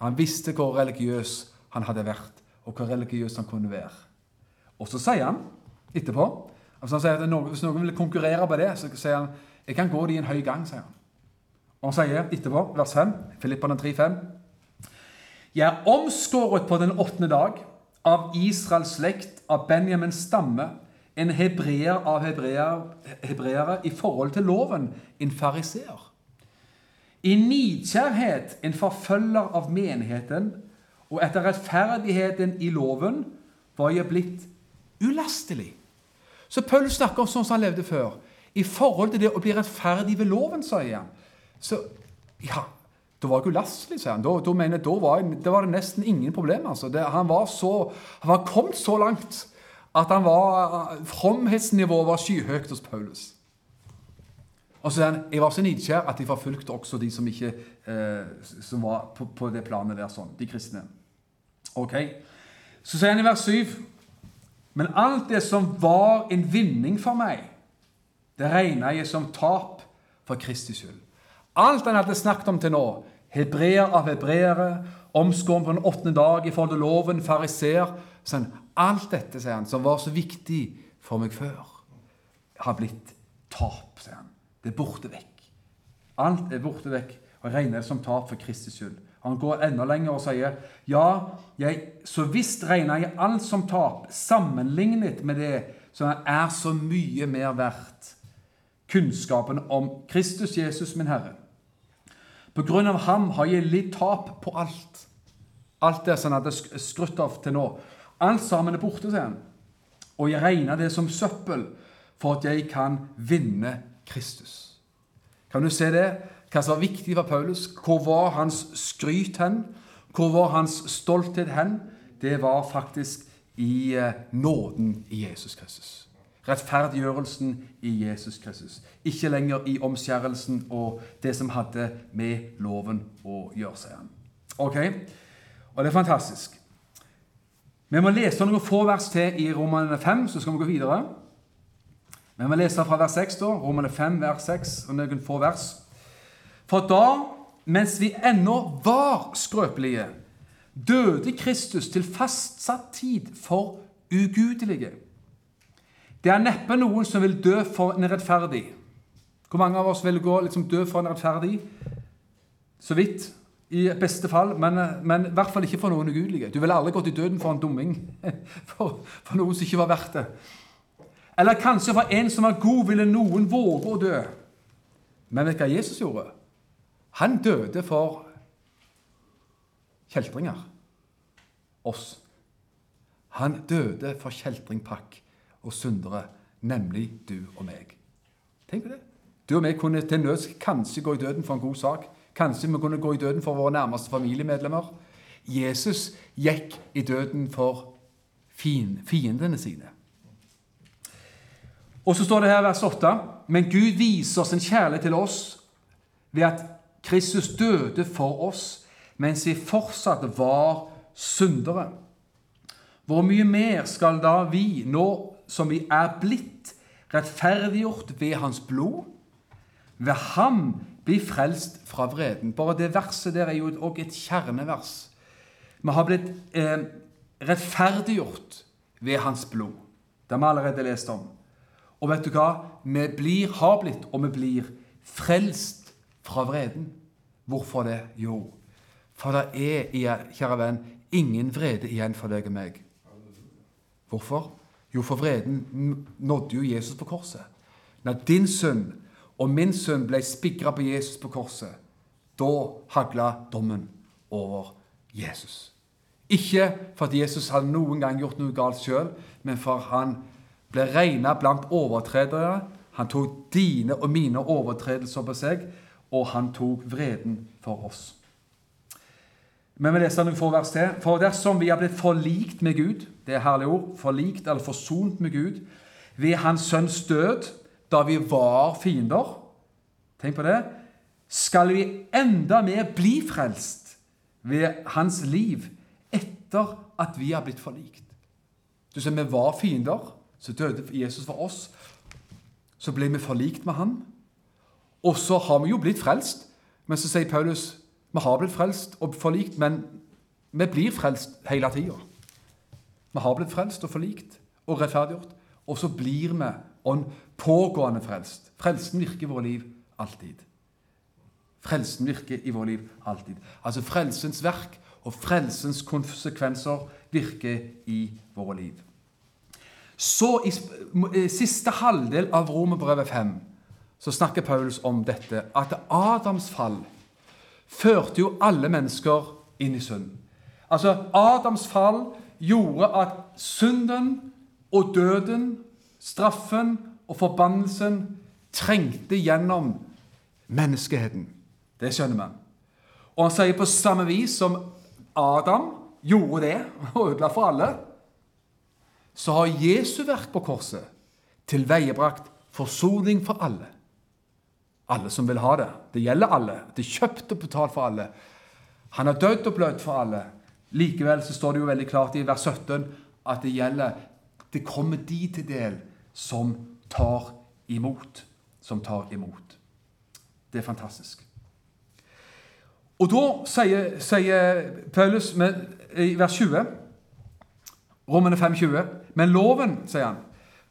han visste hvor religiøs han hadde vært, og hvor religiøs han kunne være. Og så sier han etterpå altså han sier at Hvis noen vil konkurrere på det, så sier han jeg kan gå det i en høy gang. sier han. Og han sier etterpå, vers 5, Filipperne 3,5 Jeg er omskåret på den åttende dag av Israels slekt, av Benjamins stamme, en hebreer av hebreere i forhold til loven, en fariseer. I nidkjærhet en forfølger av menigheten, og etter rettferdigheten i loven var jeg blitt ulastelig. Så Paul snakker om sånn som han levde før. I forhold til det å bli rettferdig ved loven, sier han. Så ja, da var jeg ulastelig, sier han. Da, da, mener, da, var, jeg, da var det nesten ingen problem. Altså. Det, han, var så, han var kommet så langt at han var, fromhetsnivået var skyhøyt hos Paulus. Og så sier han jeg var så nidkjær at jeg forfulgte også de som ikke eh, som var på, på, det planet der, sånn, de kristne. Ok, Så sier han i vers 7.: Men alt det som var en vinning for meg, det regna jeg som tap for Kristi skyld. Alt han hadde snakket om til nå, hebreer av hebreere, omskåren på den åttende dag i forhold til loven, fariseer sånn, Alt dette, sier han, som var så viktig for meg før, har blitt tap, sier han. Det er borte vekk. Alt er borte vekk, og jeg regner det som tap for Kristus skyld. Han går enda lenger og sier ja, jeg, så visst regner jeg alt som tap, sammenlignet med det som er så mye mer verdt. Kunnskapen om Kristus Jesus, min Herre. På grunn av ham har jeg litt tap på alt. Alt det som han hadde skrutt av til nå. Alt sammen er borte, sier han. Og jeg regner det som søppel for at jeg kan vinne Kristus. Kan du se det? Hva som var viktig for Paulus? Hvor var hans skryt hen? Hvor var hans stolthet hen? Det var faktisk i eh, nåden i Jesus Kristus. Rettferdiggjørelsen i Jesus Kristus. Ikke lenger i omskjærelsen og det som hadde med loven å gjøre, han. Ok? Og det er fantastisk. Vi må lese noen få vers til i Romanene 5, så skal vi gå videre. Vi må lese fra vers 6, da, Romane 5, vers 6, og noen få vers. For da, mens vi ennå var skrøpelige, døde Kristus til fastsatt tid for ugudelige. Det er neppe noen som vil dø for en rettferdig. Hvor mange av oss vil gå liksom dø for en rettferdig? Så vidt. I beste fall, men, men, i hvert fall ikke for noen ugudelige. Du ville aldri gått i døden for en dumming. For, for noe som ikke var verdt det. Eller kanskje for en som er god, ville noen våge å dø. Men vet du hva Jesus gjorde? Han døde for kjeltringer. Oss. Han døde for kjeltringpakk og syndere, nemlig du og meg. Tenk på det. Du og meg kunne til nøds kanskje gå i døden for en god sak. Kanskje vi kunne gå i døden for våre nærmeste familiemedlemmer. Jesus gikk i døden for fiendene sine. Og så står det her vers 8.: Men Gud viser sin kjærlighet til oss ved at Kristus døde for oss mens vi fortsatt var syndere. Hvor mye mer skal da vi, nå som vi er blitt rettferdiggjort ved Hans blod, ved ham bli frelst fra vreden? Bare det verset der er jo også et kjernevers. Vi har blitt eh, rettferdiggjort ved Hans blod. Det har vi allerede lest om. Og vet du hva? Vi blir, har blitt, og vi blir frelst fra vreden. Hvorfor det? Jo, for det er, kjære venn, ingen vrede igjen for deg og meg. Hvorfor? Jo, for vreden nådde jo Jesus på korset. Når din sønn og min sønn ble spigra på Jesus på korset, da hagla dommen over Jesus. Ikke fordi Jesus hadde noen gang gjort noe galt sjøl, men for han ble regna blant overtredere. Han tok dine og mine overtredelser på seg, og han tok vreden for oss. Men vi leser noen få vers til. For dersom vi har blitt forlikt med Gud, det er herlige ord, forlikt eller forsont med Gud, ved Hans Sønns død, da vi var fiender Tenk på det. Skal vi enda mer bli frelst ved Hans liv etter at vi har blitt forlikt? Du ser, Vi var fiender, så døde Jesus for oss. Så ble vi forlikt med Han. Og så har vi jo blitt frelst. Men så sier Paulus vi har blitt frelst og forlikt, men vi blir frelst hele tida. Vi har blitt frelst og forlikt og rettferdiggjort, og så blir vi ånd pågående frelst. Frelsen virker i våre liv alltid. Frelsen virker i våre liv alltid. Altså frelsens verk og frelsens konsekvenser virker i våre liv. Så i siste halvdel av Romerbrevet 5 så snakker Paulus om dette, at Adams fall førte jo alle mennesker inn i synd. Altså, Adams fall gjorde at synden og døden, straffen og forbannelsen trengte gjennom menneskeheten. Det skjønner vi. Og han sier på samme vis som Adam gjorde det og ødela for alle, så har Jesu verk på korset tilveiebrakt forsoning for alle. Alle som vil ha det. Det gjelder alle. Det er kjøpt og betalt for alle. Han har dødd og blødd for alle. Likevel så står det jo veldig klart i vers 17 at det gjelder Det kommer de til del som tar imot. Som tar imot. Det er fantastisk. Og da sier, sier Paulus med, i vers 20 Romene 5,20. Men loven, sier han,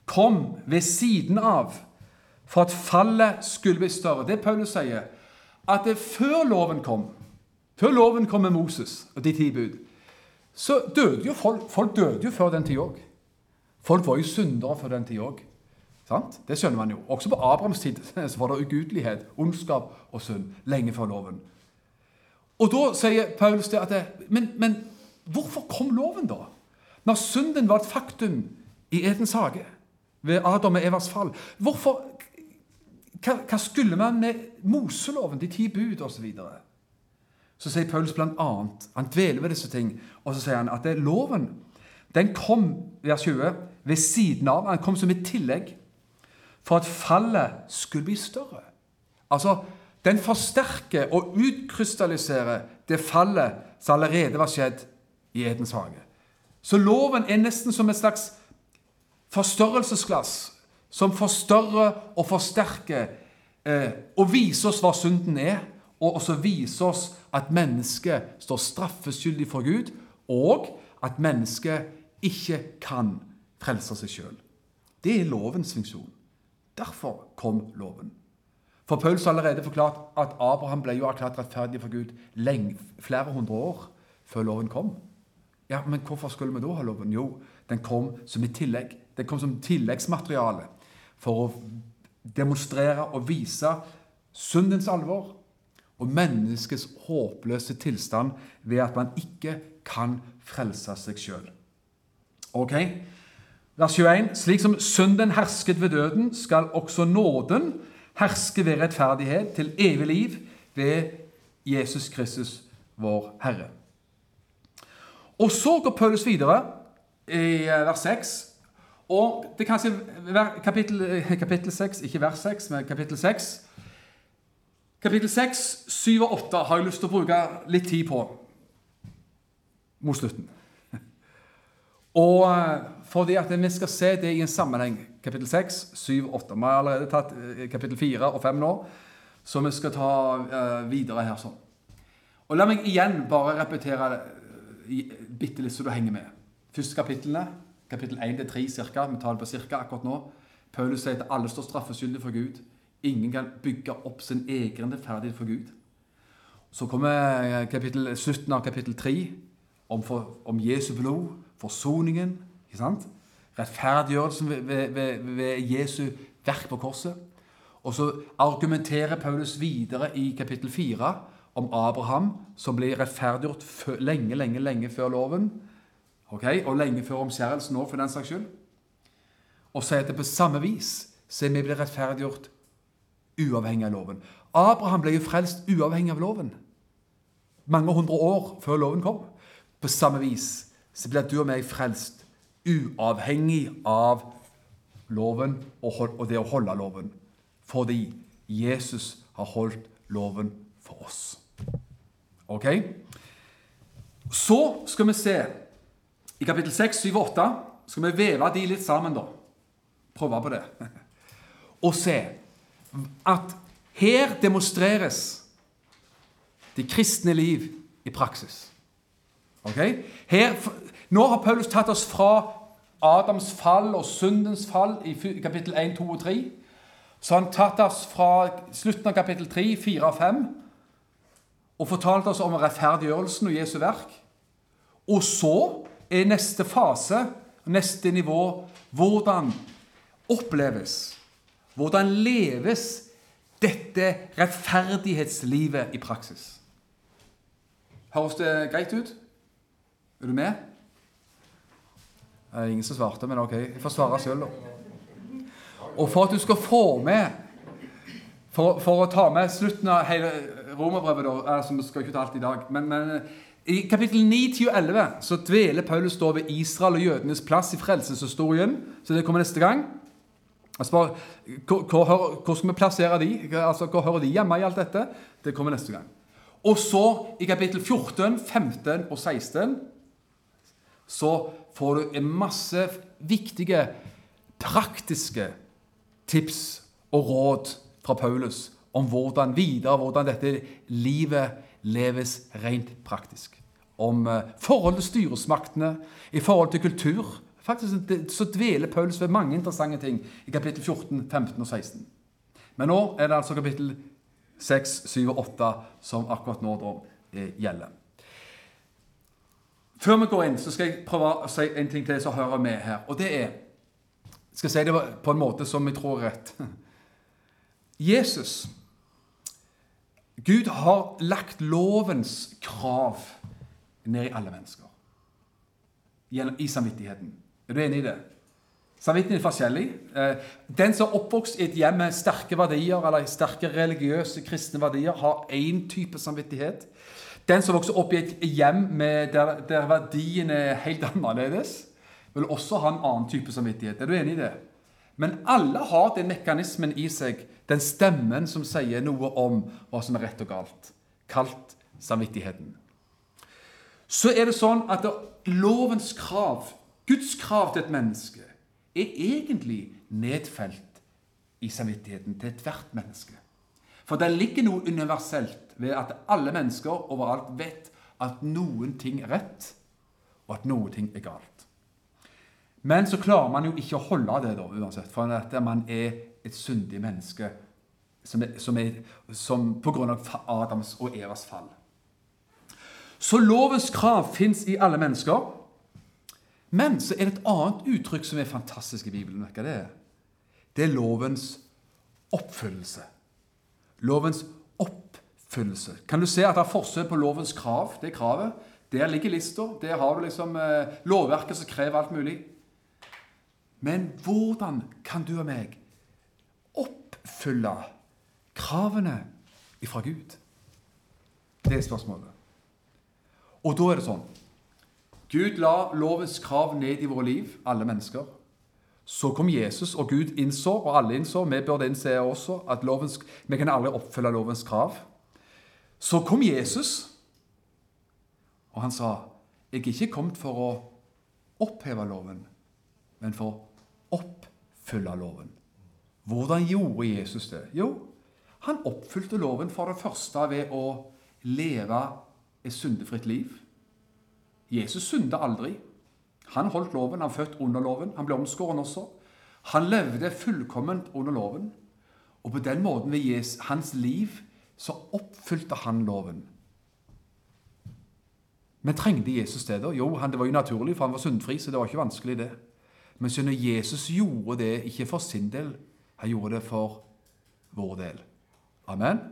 kom ved siden av for at fallet skulle bli større. Det Paulus sier, at det før loven kom, før loven kom med Moses og de ti bud, så døde jo folk, folk døde jo før den tid òg. Folk var jo syndere før den tid òg. Det skjønner man jo. Også på Abrahams tid så var det ugudelighet, ondskap og synd lenge før loven. Og Da sier Paulus det at det, men, men hvorfor kom loven, da? Når synden var et faktum i Edens hage, ved Adam og Evas fall. Hvorfor hva, hva, skulle man med Moseloven, de ti bud osv.? Så, videre? så sier Paulus bl.a. Han dveler ved disse ting. Og så sier han at det er loven den kom vers 20, ved siden av. Den kom som et tillegg for at fallet skulle bli større. Altså, Den forsterker og utkrystalliserer det fallet som allerede var skjedd i Edens hage. Så loven er nesten som et slags forstørrelsesglass som forstørrer og forsterker eh, og viser oss hva synden er, og også viser oss at mennesket står straffeskyldig for Gud, og at mennesket ikke kan frelse seg sjøl. Det er lovens funksjon. Derfor kom loven. For Pauls har allerede forklart at Abraham ble jo erklært rettferdig for Gud lenge, flere hundre år før loven kom. Ja, Men hvorfor skulle vi da ha loven? Jo, den kom som et tillegg. Den kom som tilleggsmateriale for å demonstrere og vise syndens alvor og menneskets håpløse tilstand ved at man ikke kan frelse seg sjøl. Ok? Vers 21. Slik som synden hersket ved døden, skal også nåden herske ved rettferdighet til evig liv ved Jesus Kristus, vår Herre. Og så går Paulus videre i vers 6 og det kan kanskje kapittel, eh, kapittel 6, ikke vers 6, men kapittel 6. Kapittel 6, 7 og 8 har jeg lyst til å bruke litt tid på. mot slutten. Og eh, fordi at vi skal se det i en sammenheng, kapittel 6, 7, 8 Vi har allerede tatt eh, kapittel 4 og 5 nå, så vi skal ta videre her sånn. Og La meg igjen bare repetere bitte litt så du henger med. Første kapitlene, kapittel 1-3 cirka, vi tar det på cirka akkurat nå. Paulus sier at alle står straffeskyldige for Gud. Ingen kan bygge opp sin egen rettferdighet for Gud. Så kommer kapittel 17 av kapittel 3 om, for, om Jesu blod, forsoningen, ikke sant? rettferdiggjørelsen ved, ved, ved, Jesu verk på korset. Og så argumenterer Paulus videre i kapittel 4 om Abraham, som ble rettferdiggjort lenge, lenge, lenge før loven. Okay? Og lenge før omskjærelsen òg, for den saks skyld. Og sier at det på samme vis så vi blir rettferdiggjort uavhengig av loven. Abraham ble jo frelst uavhengig av loven. Mange hundre år før loven kom. På samme vis så blir du og meg frelst uavhengig av loven og det å holde loven. Fordi Jesus har holdt loven for oss. Ok? Så skal vi se i kapittel 6, 7 og 8 skal vi veve de litt sammen, da. Prøve på det. Og se at her demonstreres det kristne liv i praksis. Ok? Her, nå har Paulus tatt oss fra Adams fall og syndens fall i kapittel 1, 2 og 3. Så han tatt oss fra slutten av kapittel 3, 4 og 5 og fortalt oss om rettferdiggjørelsen og Jesu verk. Og så er neste fase, neste nivå, hvordan oppleves, hvordan leves dette rettferdighetslivet i praksis. Høres det greit ut? Er du med? Det er ingen som svarte, men ok. Jeg får svare sjøl, da. Og for at du skal få med For, for å ta med slutten av hele romerbrevet, da altså, Vi skal ikke ta alt i dag. Men, men i kapittel 9, 10 og 11 så dveler Paulus da ved Israel og jødenes plass i frelseshistorien. Så det kommer neste gang. Altså hvor, hvor, hvor, skal vi plassere de? Altså, Hvor hører de hjemme i alt dette? Det kommer neste gang. Og så, i kapittel 14, 15 og 16 så får du en masse viktige, praktiske tips og råd fra Paulus om hvordan videre, hvordan dette livet leves rent praktisk. Om forholdet forhold til styresmaktene, i forhold til kultur. Faktisk så dveler Paulus ved mange interessante ting i kapittel 14, 15 og 16. Men nå er det altså kapittel 6, 7 og 8 som akkurat nå da, eh, gjelder. Før vi går inn, så skal jeg prøve å si en ting til som hører med her. Og det er Jeg skal si det på en måte som jeg tror er rett. Jesus Gud har lagt lovens krav ned i alle mennesker. I samvittigheten. Er du enig i det? Samvittigheten er forskjellig. Eh, den som er oppvokst i et hjem med sterke verdier, eller sterke religiøse kristne verdier, har én type samvittighet. Den som vokser opp i et hjem der, der verdiene er helt annerledes, vil også ha en annen type samvittighet. Er du enig i det? Men alle har den mekanismen i seg, den stemmen som sier noe om hva som er rett og galt, kalt samvittigheten. Så er det sånn at lovens krav, Guds krav til et menneske, er egentlig nedfelt i samvittigheten til ethvert menneske. For det ligger noe universelt ved at alle mennesker overalt vet at noen ting er rett, og at noen ting er galt. Men så klarer man jo ikke å holde det, da, uansett, for at man er et syndig menneske som, er, som, er, som på grunn av Adams og Evas fall. Så lovens krav fins i alle mennesker. Men så er det et annet uttrykk som er fantastisk i Bibelen. Hva det er? Det er lovens oppfyllelse lovens oppfyllelse. Kan du se at det er forskjell på lovens krav? Det er kravet. Der ligger lista. Der har du liksom eh, lovverket som krever alt mulig. Men hvordan kan du og meg oppfylle kravene ifra Gud? Det er spørsmålet. Og da er det sånn Gud la lovens krav ned i våre liv, alle mennesker. Så kom Jesus, og Gud innså, og alle innså, vi burde innse også, at lovens, vi kan aldri oppfylle lovens krav. Så kom Jesus, og han sa, Jeg er ikke kommet for å oppheve loven, men for å oppfylle loven. Hvordan gjorde Jesus det? Jo, han oppfylte loven for det første ved å leve et syndefritt liv. Jesus synda aldri. Han holdt loven, han født under loven. Han ble omskåren også. Han levde fullkomment under loven. Og på den måten ved Jesus, hans liv så oppfylte han loven. Men trengte Jesus det, da? Jo, det var jo naturlig, for han var syndfri, så det var ikke vanskelig, det. Men siden Jesus gjorde det ikke for sin del, han gjorde det for vår del. Amen.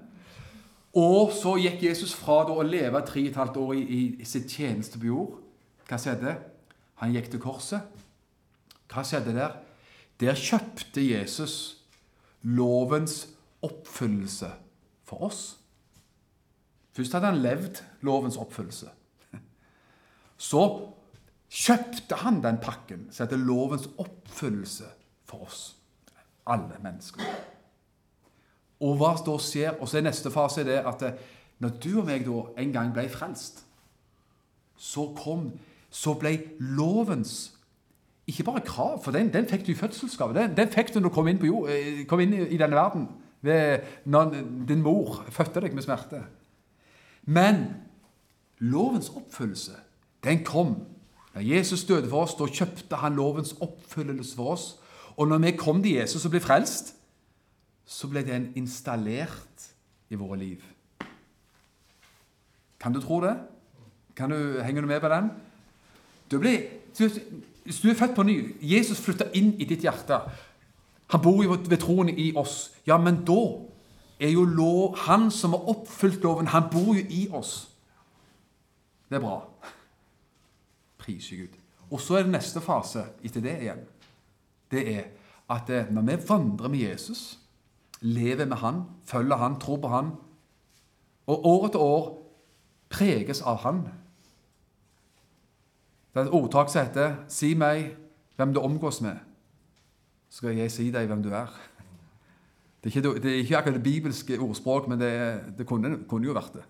Og så gikk Jesus fra å leve tre og et halvt år i, i sitt tjeneste på jord. Hva skjedde? Han gikk til korset. Hva skjedde der? Der kjøpte Jesus lovens oppfyllelse for oss. Først hadde han levd lovens oppfyllelse. Så kjøpte han den pakken som heter lovens oppfyllelse for oss. Alle mennesker. Og hva da skjer? Og så er neste fase det at når du og meg da en gang ble frelst, så kom Så ble lovens ikke bare krav, for den, den fikk du i fødselsgave. Den, den, fikk du når du kom inn, jord, eh, kom inn i, i, denne verden. Ved, når din mor fødte deg med smerte. Men lovens oppfyllelse, den kom. Da Jesus døde for oss, da kjøpte han lovens oppfyllelse for oss. Og når vi kom til Jesus og ble frelst, så ble den installert i våre liv. Kan du tro det? Kan du, henger du med på den? Du blir, hvis du er født på ny, Jesus flytter inn i ditt hjerte. Han bor jo ved troen i oss. Ja, men da er jo lov, han som har oppfylt loven, han bor jo i oss. Det er bra. Priser Gud. Og så er det neste fase etter det igjen. Det er at eh, når vi vandrer med Jesus, lever med han, følger han, tror på han, og år etter år preges av han Det er et ordtak som heter 'Si meg hvem du omgås med', så skal jeg si deg hvem du er. Det er ikke, det er ikke akkurat det bibelske ordspråk, men det, det kunne, kunne, jo vært det.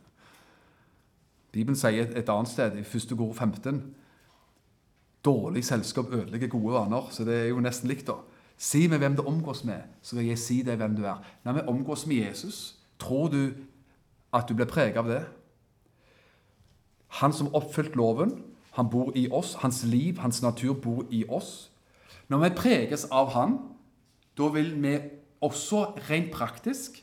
Bibelen sier et, et annet sted, i 1. kor 15 Dårlig selskap ødelegger gode vaner. Så det er jo nesten likt, da. Si meg hvem du omgås med, så skal jeg si deg hvem du er. Når vi omgås med Jesus, tror du at du blir preget av det? Han som oppfylte oppfylt loven, han bor i oss. Hans liv, hans natur bor i oss. Når vi preges av han, da vil vi også rent praktisk,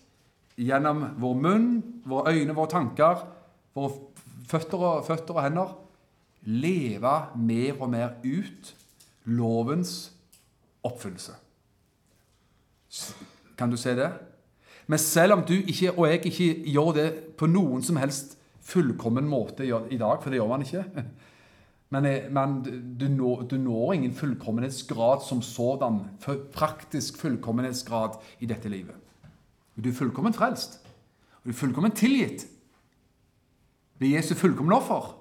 gjennom vår munn, våre øyne, våre tanker, våre føtter og, føtter og hender, leve mer og mer ut lovens oppfyllelse. Kan du se det? Men selv om du ikke, og jeg ikke gjør det på noen som helst fullkommen måte i dag, for det gjør man ikke Men, men du, når, du, når, ingen fullkommenhetsgrad som sådan, praktisk fullkommenhetsgrad i dette livet. Du er fullkomment frelst. Du er fullkomment tilgitt ved Jesu fullkomne offer.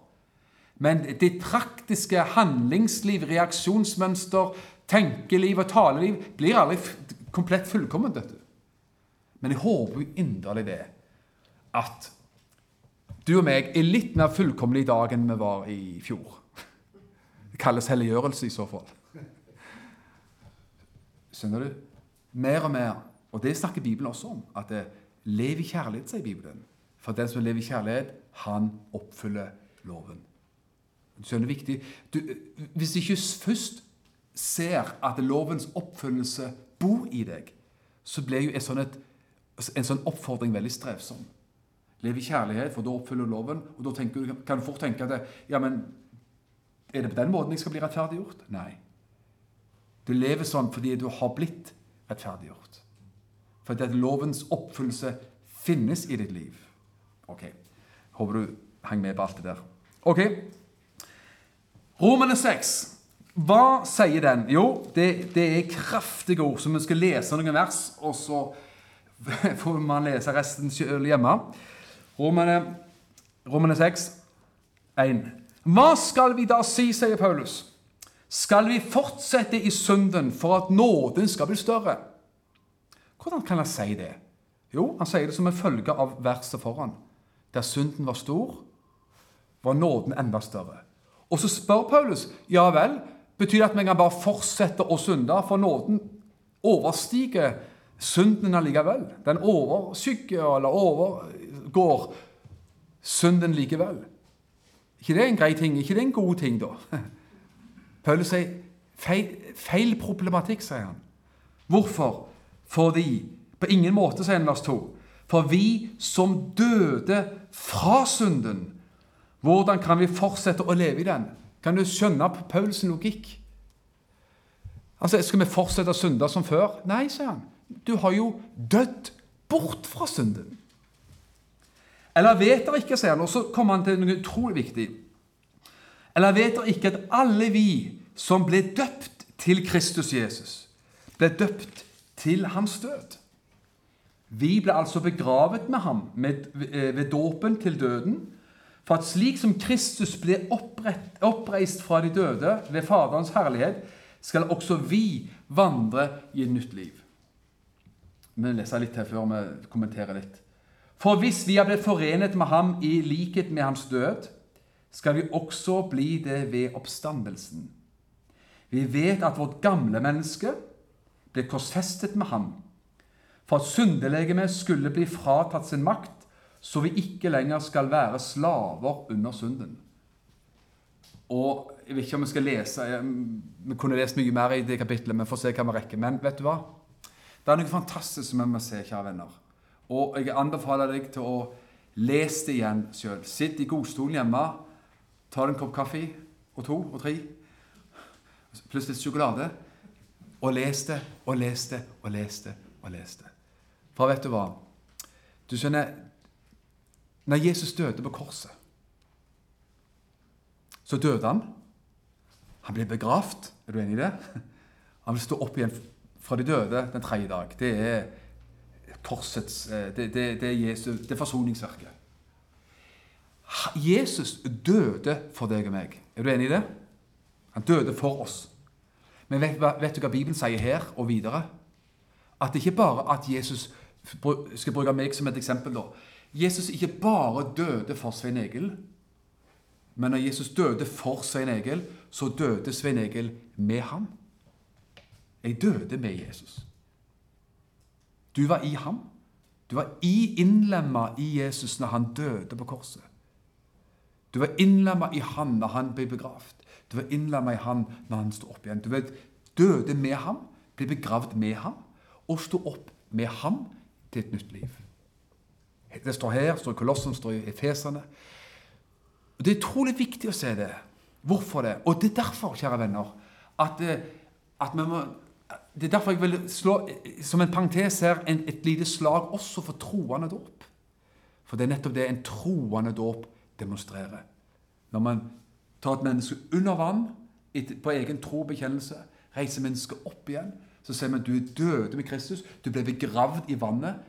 Men ditt praktiske handlingsliv, reaksjonsmønster, tenkeliv og taleliv blir aldri komplett fullkomment. dette. Men jeg håper jo inderlig det at du og meg er litt mer fullkomne i dag enn vi var i fjor. Det kalles helliggjørelse i så fall. Skjønner du? Mer og mer. Og det snakker Bibelen også om. At det lever i kjærlighet, sier Bibelen. For den som lever i kjærlighet, han oppfyller loven. Du skjønner viktig. Du, hvis du ikke først ser at lovens oppfyllelse bor i deg, så blir jo sånn et, en sånn oppfordring veldig strevsom. Lev i kjærlighet, for da oppfyller loven. Og da du, kan du fort tenke at ja, men er det på den måten jeg skal bli rettferdiggjort? Nei. Du lever sånn fordi du har blitt rettferdiggjort. Fordi at lovens oppfyllelse finnes i ditt liv. Ok. Håper du hang med på alt det der. Ok. Romerne 6. Hva sier den? Jo, det, det er kraftige ord, så vi skal lese noen vers, og så får man lese resten selv hjemme. Romerne, Romerne 6, 1. Hva skal vi da si, sier Paulus? Skal vi fortsette i synden for at nåden skal bli større? Hvordan kan han si det? Jo, han sier det som en følge av verset foran. Der synden var stor, var nåden enda større. Og så spør Paulus ja vel, betyr det at vi kan bare fortsette å synde, for nåden overstiger synden allikevel? Den overskygger eller overgår synden likevel? ikke det en grei ting? ikke det en god ting, da? Paulus sier feil, feil problematikk, sier han. Hvorfor? Fordi På ingen måte, sier han vers 2. For vi som døde fra synden, hvordan kan vi fortsette å leve i den? Kan du skjønne på Pauls logikk? Altså, Skal vi fortsette å synde som før? Nei, sier han. Du har jo dødd bort fra synden. Eller vet dere ikke, sier han, og så kommer han til noe utrolig viktig. Eller vet dere ikke at alle vi som ble døpt til Kristus Jesus, ble døpt til hans død? Vi ble altså begravet med ham eh, ved dåpen til døden, for at slik som Kristus ble opprett, oppreist fra de døde ved Faderens herlighet, skal også vi vandre i et nytt liv. Vi leser litt her før vi kommenterer litt. For hvis vi har blitt forenet med ham i likhet med hans død, skal vi også bli det ved oppstandelsen. Vi vet at vårt gamle menneske ble korsfestet med ham, for at syndelegemet skulle bli fratatt sin makt, så vi ikke lenger skal være slaver under synden. Og Jeg vet ikke om vi skal lese Vi kunne lest mye mer i det kapitlet, men får se hva vi rekker. Men vet du hva? Det er noe fantastisk som vi må se, kjære venner. Og jeg anbefaler deg til å lese det igjen sjøl. Sitt i godstolen hjemme, ta en kopp kaffe og to og tre, pluss litt sjokolade, og les det og les det og les det og les det. For vet du hva? Du skjønner, når Jesus døde på korset, så døde han. Han ble begravd. Er du enig i det? Han vil stå opp igjen fra de døde den tredje dag. Det er korsets eh, Det, det, det er, Jesu, det er forsoningsverket. Jesus døde for deg og meg. Er du enig i det? Han døde for oss. Men vet, vet du hva Bibelen sier her og videre? At det ikke bare at Jesus skal bruke meg som et eksempel. da. Jesus ikke bare døde for Svein Egil, men når Jesus døde for Svein Egil, så døde Svein Egil med ham. Jeg døde med Jesus. Du var i ham. Du var i innlemma i Jesus når han døde på korset. Du var innlemma i han når han ble begravd. Du var innlemma i han når han sto opp igjen. Du døde med ham, ble begravd med ham og sto opp med ham til et nytt liv. Det står her, står i Kolossen, står i Efesene. Det er utrolig viktig å se det. Hvorfor det? Og det er derfor, kjære venner, at, eh, at vi må Det er derfor jeg vil slå som en parentes her en, et lite slag også for troende dåp. For det er nettopp det en troende dåp demonstrerer. Når man tar et menneske under vann på egen tro og bekjennelse, reiser mennesket opp igjen, så ser man at du er døde med Kristus, du ble begravd i vannet,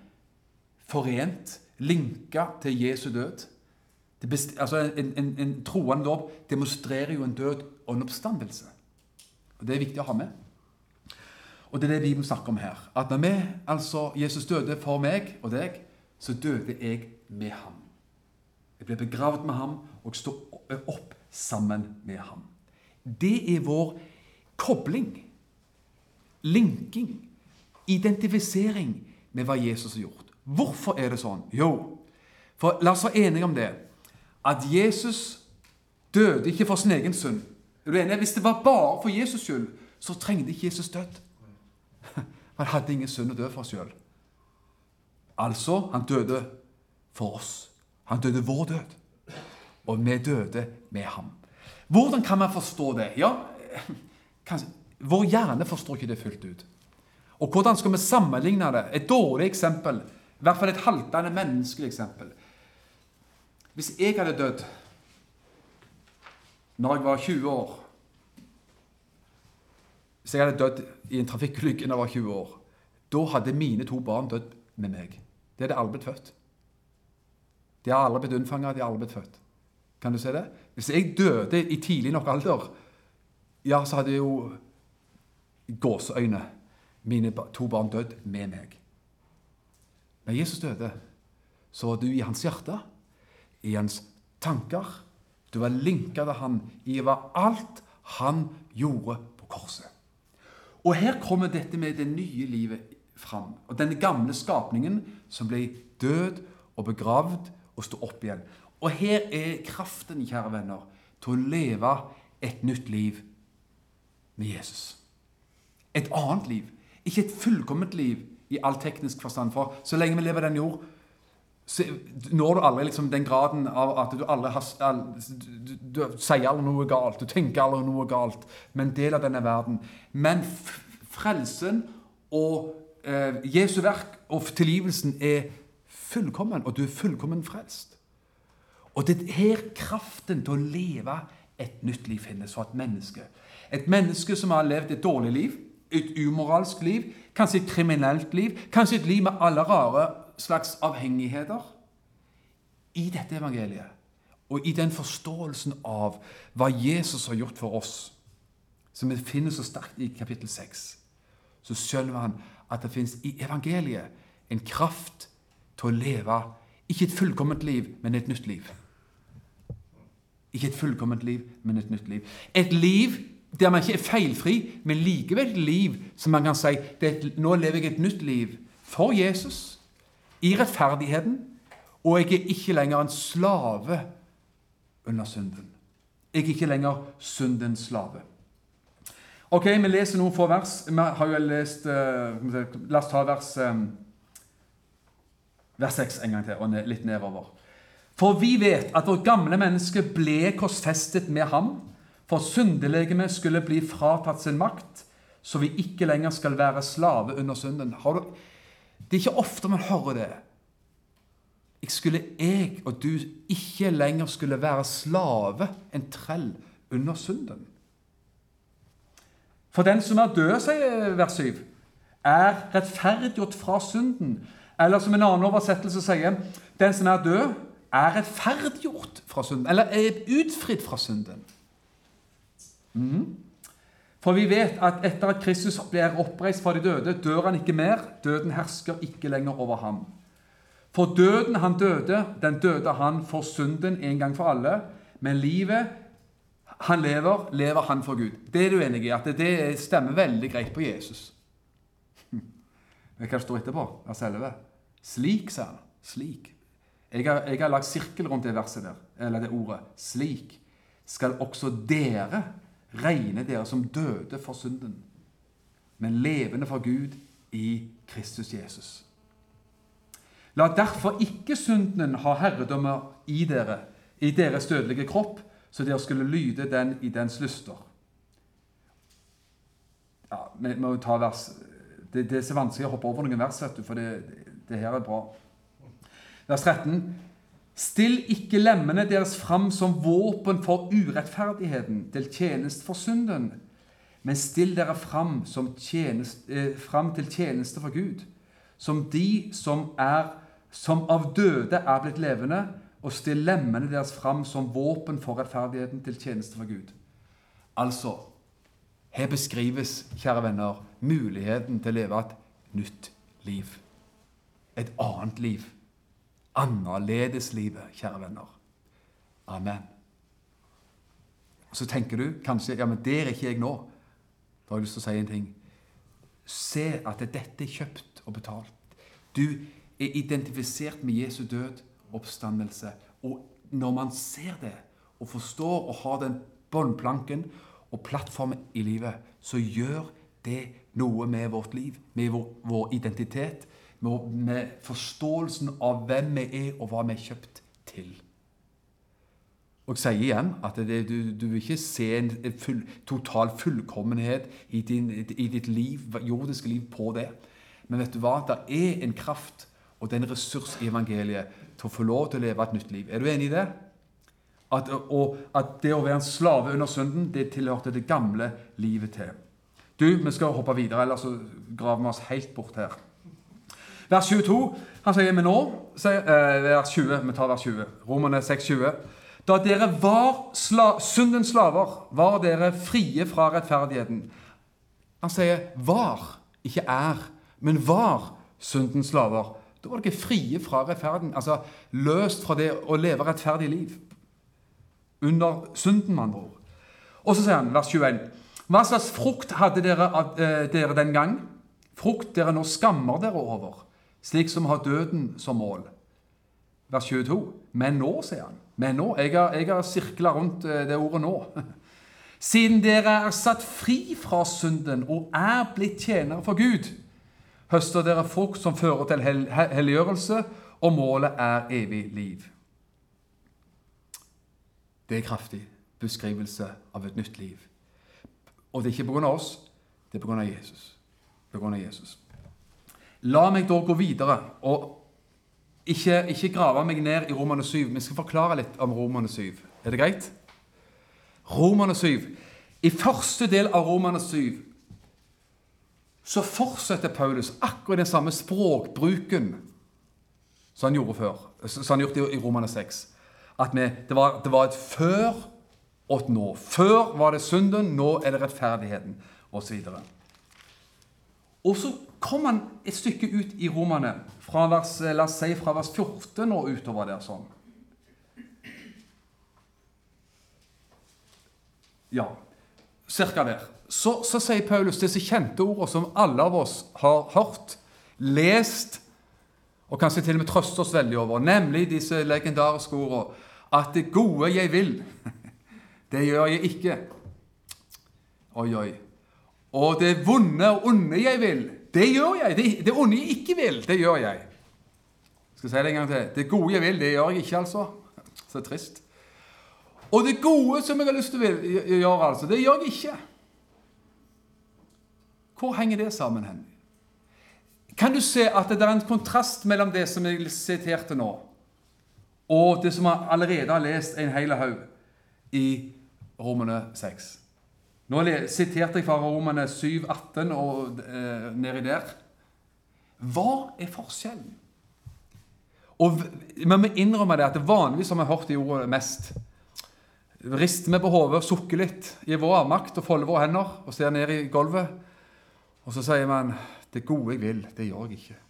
forent, linka til Jesu død. altså En, en, en troende dåp demonstrerer jo en død og en oppstandelse. Og Det er viktig å ha med. Og det er det Bibelen snakker om her. At når vi, altså Jesus døde for meg og deg, så døde jeg med ham. Jeg ble begravd med ham og sto opp sammen med ham. Det er vår kobling, linking, identifisering med hva Jesus har gjort. Hvorfor er det sånn? Jo, for la oss være enige om det. At Jesus døde ikke for sin egen synd. Er du enig? Hvis det var bare for Jesus skyld, så trengte ikke Jesus død. Han hadde ingen synd å dø for sjøl. Altså, han døde for oss. Han døde vår død. Og vi døde med ham. Hvordan kan man forstå det? Ja, kanskje, Vår hjerne forstår ikke det fullt ut. Og hvordan skal vi sammenligne det? Et dårlig eksempel, i hvert fall et haltende menneskelig eksempel. Hvis jeg hadde dødd når jeg var 20 år Hvis jeg hadde dødd i en trafikkulykke da jeg var 20 år, da hadde mine to barn dødd med meg. Det hadde alle blitt født. De har alle blitt unnfanga, de har alle blitt født. Kan du se det? Hvis jeg døde i tidlig nok alder, ja, så hadde jo gåseøyne mine to barn dødd med meg. Når Jesus døde, så var du i hans hjerte, i hans tanker. Du var linka til han i hva alt han gjorde på korset. Og her kommer dette med det nye livet fram. Og denne gamle skapningen som ble død og begravd og sto opp igjen. Og her er kraften, kjære venner, til å leve et nytt liv med Jesus. Et annet liv. Ikke et fullkomment liv i all teknisk forstand. For så lenge vi lever den jord, så når du aldri liksom den graden av at du aldri har du, du, sier aldri noe galt, du tenker aldri noe galt, men del av denne verden. Men frelsen og eh, Jesu verk og tilgivelsen er fullkommen, og du er fullkommen frelst. Og det er her kraften til å leve et nytt liv finnes for et menneske. Et menneske som har levd et dårlig liv, et umoralsk liv, kanskje et kriminelt liv, kanskje et liv med alle rare slags avhengigheter. I dette evangeliet og i den forståelsen av hva Jesus har gjort for oss, som vi finner så sterkt i kapittel 6, så skjønner han at det finnes i evangeliet en kraft til å leve ikke et fullkomment liv, men et nytt liv. Ikke et fullkomment liv, men et nytt liv. Et liv der man ikke er feilfri, men likevel et liv som man kan si et, nå lever jeg et nytt liv for Jesus i rettferdigheten, og jeg er ikke lenger en slave under synden. Jeg er ikke lenger syndens slave. Ok, Vi leser noen få vers. Vi har jo lest, uh, La oss ta vers, um, vers 6 en gang til, og litt nedover. For vi vet at vårt gamle menneske ble korsfestet med ham, for syndelegemet skulle bli fratatt sin makt, så vi ikke lenger skal være slave under synden. Det er ikke ofte man hører det. Jeg skulle jeg og du ikke lenger skulle være slave, en trell, under synden. For den som er død, sier vers 7, er rettferdiggjort fra synden. Eller som en annen oversettelse sier, den som er død, er rettferdiggjort fra synden. Eller er utfridd fra synden. Mm. For vi vet at etter at Kristus blir oppreist fra de døde, dør han ikke mer. Døden hersker ikke lenger over ham. For døden han døde, den døde han for synden en gang for alle. Men livet han lever, lever han for Gud. Det er du enig i? At det stemmer veldig greit på Jesus. Hva står etterpå? Av selve? Slik, sa han. Slik. Jeg har, jeg har lagt sirkel rundt det verset der, eller det ordet. Slik skal også dere regner dere som døde for synden, men levende for Gud i Kristus Jesus. La derfor ikke synden ha herredømme i dere, i deres dødelige kropp, så dere skulle lyde den i dens lyster. Ja, Vi må ta vers det, det, er så vanskelig å hoppe over noen vers, vet du, for det, det her er bra. Vers 13. Still ikke lemmene deres fram som våpen for urettferdigheten, til tjeneste for synden, men still dere fram, tjenest, eh, fram til tjeneste for Gud, som de som, er, som av døde er blitt levende, og still lemmene deres fram som våpen for rettferdigheten til tjeneste for Gud. Altså, her beskrives, kjære venner, muligheten til å leve et nytt liv. Et annet liv annerledeslivet, kjære venner. Amen. Så tenker du kanskje ja, men der er ikke jeg nå. Da har jeg lyst til å si en ting. Se at dette er kjøpt og betalt. Du er identifisert med Jesu død, oppstandelse. Og når man ser det, og forstår og har den båndplanken og plattformen i livet, så gjør det noe med vårt liv, med vår, vår identitet, med forståelsen av hvem vi er, og hva vi er kjøpt til. Og jeg sier igjen at det, du, du, vil ikke se en full, total fullkommenhet i, din, i, ditt liv, jordiske liv på det. Men vet du hva? Det er en kraft og det er en ressurs i evangeliet til å få lov til å leve et nytt liv. Er du enig i det? At, og at det å være en slave under synden, det tilhørte det gamle livet til. Du, vi skal hoppe videre, ellers så graver vi oss helt bort her. Vers 22 han sier vi nå, eh, vers 20, vi tar vers 20, Romerne 6, 20. Da dere var sla, syndens slaver, var dere frie fra rettferdigheten. Han sier 'var', ikke 'er', men 'var' syndens slaver. Da var dere frie fra rettferdigheten, altså løst fra det å leve rettferdig liv. under synden, med andre ord. Og så sier han, vers 21, hva slags frukt hadde dere, eh, dere den gang? Frukt dere nå skammer dere over, slik som har døden som mål. Vers 22. Men nå, sier han. Men nå. Jeg har, jeg har sirkla rundt eh, det ordet nå. Siden dere er satt fri fra synden og er blitt tjenere for Gud, høster dere frukt som fører til hel helliggjørelse, og målet er evig liv. Det er kraftig beskrivelse av et nytt liv. Og det er ikke pga. oss, det er pga. Jesus. På grunn av Jesus. La meg da gå videre og ikke, ikke grave meg ned i Romane 7. Vi skal forklare litt om Romane 7. Er det greit? Romane 7. I første del av Romane 7 så fortsetter Paulus akkurat den samme språkbruken som han gjorde før, som han gjorde i Romane 6. At vi, det, var, det var et før og et nå. Før var det synden, nå er det rettferdigheten, osv. Og så kom han et stykke ut i Romane, fra vers, la oss si fra vers 14 og utover der. sånn. Ja, cirka der. Så, så sier Paulus disse kjente ordene som alle av oss har hørt, lest og kanskje til og med trøster oss veldig over, nemlig disse legendariske ordene at det gode jeg vil, det gjør jeg ikke. Oi, oi. Og det vonde og onde jeg vil, det gjør jeg. Det, det onde jeg ikke vil, det gjør jeg. Jeg skal si det en gang til. Det gode jeg vil, det gjør jeg ikke, altså. Så trist. Og det gode som jeg har lyst til å gjøre, altså, det gjør jeg ikke. Hvor henger det sammen hen? Kan du se at det er en kontrast mellom det som jeg siterte nå, og det som jeg allerede har lest en hel haug i Romene 6? Nå siterte jeg fra Romene 7, 18 og eh, nedi der. Hva er forskjellen? Og Vi må innrømme det at vanligvis har vi hørt de ordene mest rister vi på hodet sukker litt i vår avmakt og folder våre hender og ser ned i gulvet. Og så sier man 'Det gode jeg vil, det gjør jeg ikke'.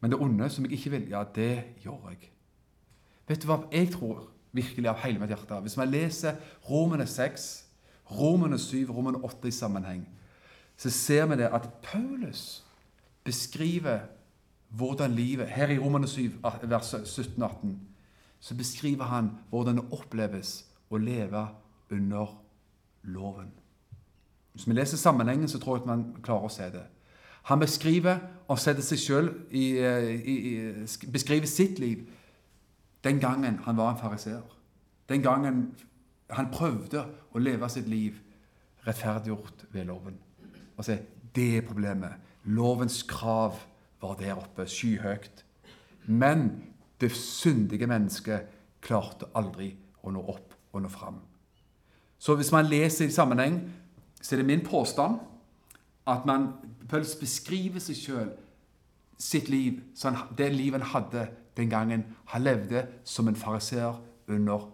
Men det onde som jeg ikke vil, ja, det gjør jeg. Vet du hva jeg tror virkelig av hele mitt hjerte? Hvis vi leser Romene 6, Romene 7, Romene 8 i sammenheng, så ser vi det at Paulus beskriver hvordan livet Her i Romene 7, vers 17-18 så beskriver han hvordan det oppleves å leve under loven. Hvis vi leser sammenhengen, så tror jeg at man klarer å se det. Han beskriver og setter seg selv i, eh, i, i, beskriver sitt liv den gangen han var en fariseer. Den gangen han prøvde å leve sitt liv rettferdiggjort ved loven. Og se, Det er problemet. Lovens krav var der oppe, skyhøyt. Men det syndige mennesket klarte aldri å nå opp og nå fram. Så hvis man leser i sammenheng, så er det min påstand at man Pøls beskriver seg sjøl, sitt liv, det livet han hadde den gangen han levde som en fariseer under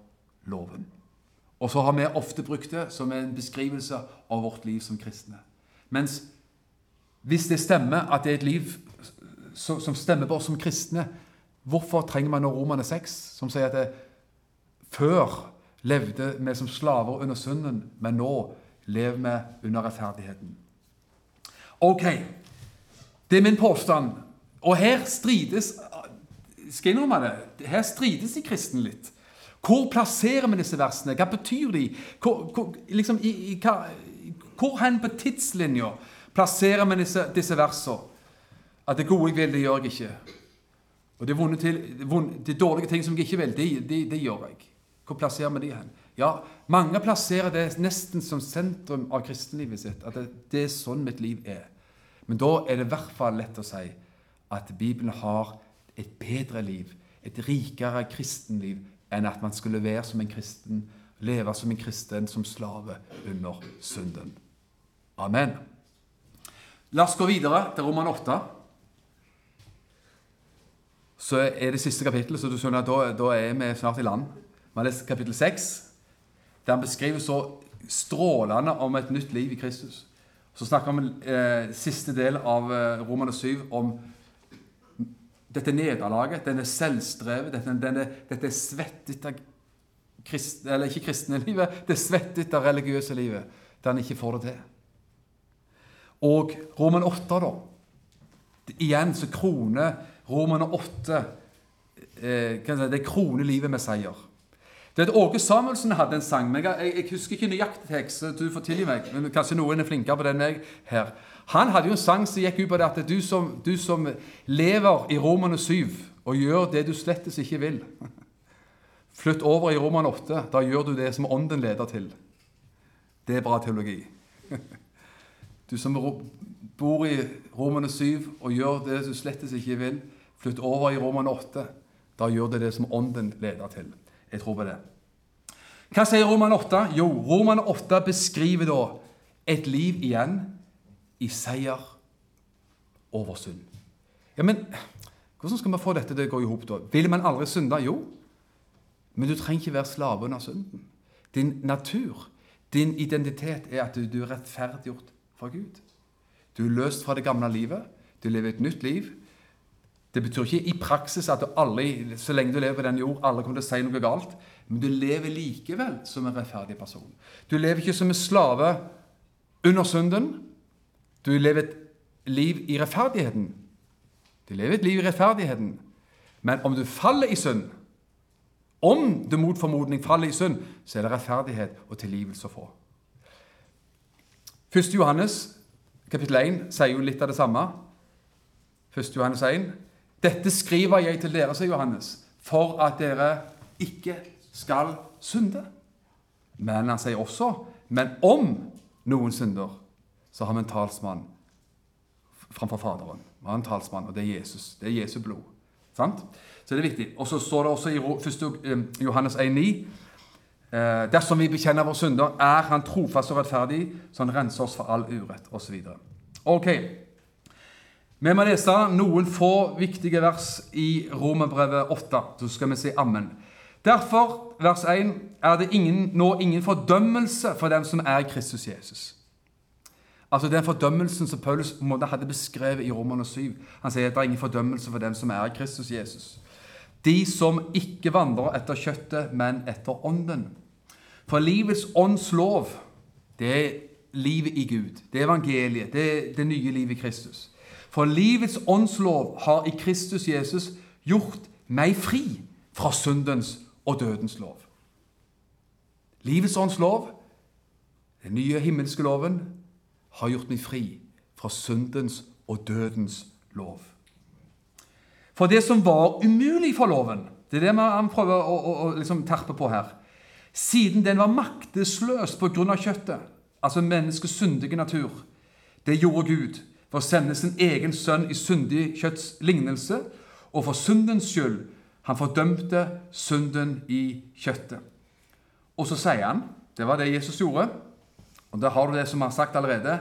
loven. Og så har vi ofte brukt det som en beskrivelse av vårt liv som kristne. Mens hvis det stemmer at det er et liv som stemmer på oss som kristne, Hvorfor trenger man nå Romane 6, som sier at det, før levde vi som slaver under synden, men nå lever vi under rettferdigheten? Ok, det er min påstand. Og her strides skal jeg innrømme det, her strides de kristne litt. Hvor plasserer vi disse versene? Hva betyr de? Hvor, hvor, liksom, i, i, hva, hvor hen på tidslinja plasserer vi disse, disse versene? At det gode jeg vil, det gjør jeg ikke. Og det, vonde til, det dårlige ting som jeg ikke vil, det, det, det gjør jeg. Hvor plasserer vi de hen? Ja, Mange plasserer det nesten som sentrum av kristenlivet sitt. At det, det er sånn mitt liv er. Men da er det i hvert fall lett å si at Bibelen har et bedre liv, et rikere kristenliv, enn at man skulle være som en kristen, leve som en kristen, som slave under synden. Amen. La oss gå videre til Roman 8 så er det siste kapittelet, så du skjønner at da, da er vi snart i land. Vi har lest kapittel 6, der han beskriver så strålende om et nytt liv i Kristus. Så snakker vi om eh, siste del av eh, Romane 7 om dette nederlaget, denne selvstrevet, dette, denne, dette svettet av krist, eller ikke kristne livet, det svettete, religiøse livet, der han ikke får det til. Og Roman 8, da. Igjen så kroner Roman 8 eh, Det kroner livet med seier. Det er at Åge Samuelsen hadde en sang. men jeg, jeg, husker ikke nøyaktig tekst, du får tilgi meg. men Kanskje noen er flinkere på det enn meg her. Han hadde jo en sang som gikk ut på det at du som, du som lever i Romane 7 og gjør det du slettes ikke vil Flytt over i Romane 8. Da gjør du det som Ånden leder til. Det er bra teologi. Du som bor i Romane 7 og gjør det du slettes ikke vil, flytt over i Romane 8. Da gjør du det som Ånden leder til. Jeg tror på det. Hva sier Roman 8? Jo, Roman 8 beskriver da et liv igjen i seier over synd. Ja, men hvordan skal vi få dette til å gå i hop, da? Vil man aldri synde? Jo. Men du trenger ikke være slave under synden. Din natur, din identitet, er at du, er rettferdiggjort fra Gud. Du er løst fra det gamle livet. Du lever et nytt liv. Det betyr ikke i praksis at du aldri, så lenge du lever på denne jord, alle kommer til å si noe galt. Men du lever likevel som en rettferdig person. Du lever ikke som en slave under synden. Du lever et liv i rettferdigheten. Du lever et liv i rettferdigheten. Men om du faller i synd, om du mot formodning faller i synd, så er det rettferdighet og tilgivelse å få. 1. Johannes kapittel 1 sier jo litt av det samme. 1. Johannes 1 dette skriver jeg til dere, sier Johannes, for at dere ikke skal synde. Men han sier også men om noen synder, så har vi en talsmann framfor Faderen. Vi har en talsmann, og det er Jesus. Det er Jesu blod. Sant? Så det er viktig. Og så står det også i 1. Eh, Johannes 1,9 eh, Dersom vi bekjenner våre synder, er Han trofast og rettferdig, så Han renser oss for all urett, osv. Ok, vi må lese noen få viktige vers i Romerbrevet 8. Så skal vi si ammen. Derfor, vers 1, er det ingen, nå ingen fordømmelse for dem som er Kristus Jesus. Altså Den fordømmelsen som Paulus hadde beskrevet i Romerne 7. Han sier at det er ingen fordømmelse for dem som er Kristus Jesus. De som ikke vandrer etter kjøttet, men etter ånden. For livets ånds lov, det er livet i Gud. Det er evangeliet. Det er det nye livet i Kristus. For livets åndslov har i Kristus Jesus gjort meg fri fra syndens og dødens lov. Livets åndslov, den nye himmelske loven, har gjort meg fri fra syndens og dødens lov. For det som var umulig for loven, det er det han prøver å, å, å liksom terpe på her Siden den var maktesløs pga. kjøttet, altså menneskets syndige natur, det gjorde Gud for å sende sin egen sønn i syndig kjøtts lignelse, og for syndens skyld. Han fordømte synden i kjøttet. Og så sier han, det var det Jesus gjorde, og der har du det som vi har sagt allerede,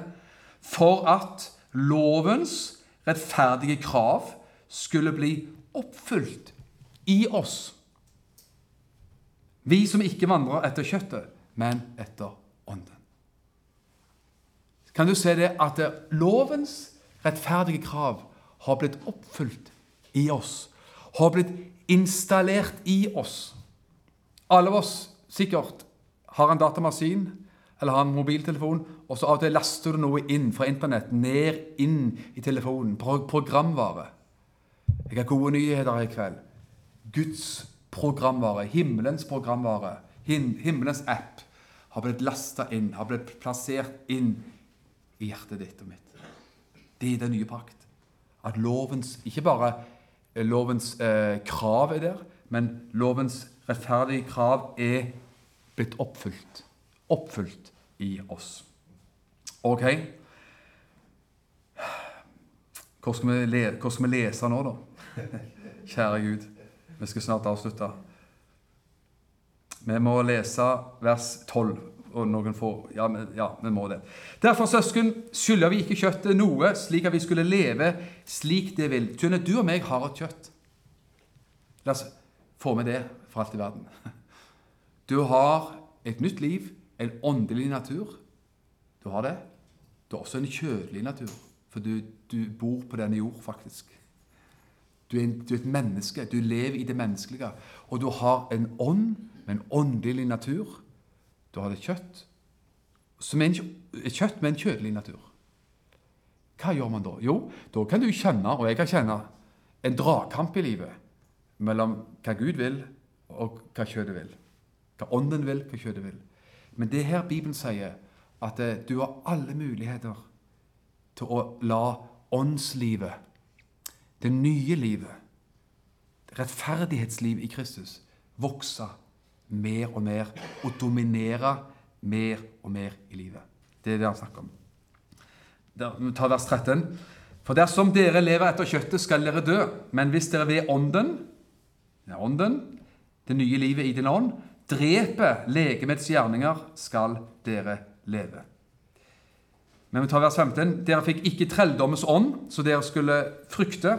for at lovens rettferdige krav skulle bli oppfylt i oss. Vi som ikke vandrer etter kjøttet, men etter ånden kan du se det at lovens rettferdige krav har blitt oppfylt i oss. Har blitt installert i oss. Alle oss sikkert har en datamaskin eller har en mobiltelefon, og så av og til laster du noe inn fra Internett ned inn i telefonen. Programvare. Jeg har gode nyheter i kveld. Guds programvare, himmelens programvare, himmelens app, har blitt lasta inn, har blitt plassert inn i hjertet ditt og mitt. Det er den nye pakt. At lovens Ikke bare eh, lovens eh, krav er der, men lovens rettferdige krav er blitt oppfylt. Oppfylt i oss. Ok? Hvor skal vi, hvor skal vi lese nå, da? Kjære Gud, vi skal snart avslutte. Vi må lese vers 12 og noen få Ja, ja, vi må det. Derfor, søsken, skylder vi ikke kjøttet noe, slik at vi skulle leve slik det vil. Tune, du og meg har et kjøtt. La oss få med det for alt i verden. Du har et nytt liv, en åndelig natur. Du har det. Du har også en kjødelig natur, for du, du bor på denne jord, faktisk. Du er, en, du er, et menneske. Du lever i det menneskelige. Og du har en ånd med en åndelig natur. Du har det kjøtt, som en, kjøtt med en kjødelig natur. Hva gjør man da? Jo, da kan du kjenne, og jeg kan kjenne, en dragkamp i livet mellom hva Gud vil, og hva kjøttet vil. Hva ånden vil, hva kjøttet vil. Men det er her Bibelen sier, at eh, du har alle muligheter til å la åndslivet, det nye livet, rettferdighetslivet i Kristus, vokse mer og mer og dominere mer og mer i livet. Det er det han snakker om. Vi tar vers 13. For dersom dere lever etter kjøttet, skal dere dø. Men hvis dere ved ånden, ja, ånden, det nye livet i din ånd, dreper legemets gjerninger, skal dere leve. Men vi tar vers 15. Dere fikk ikke trelldommens ånd, så dere skulle frykte.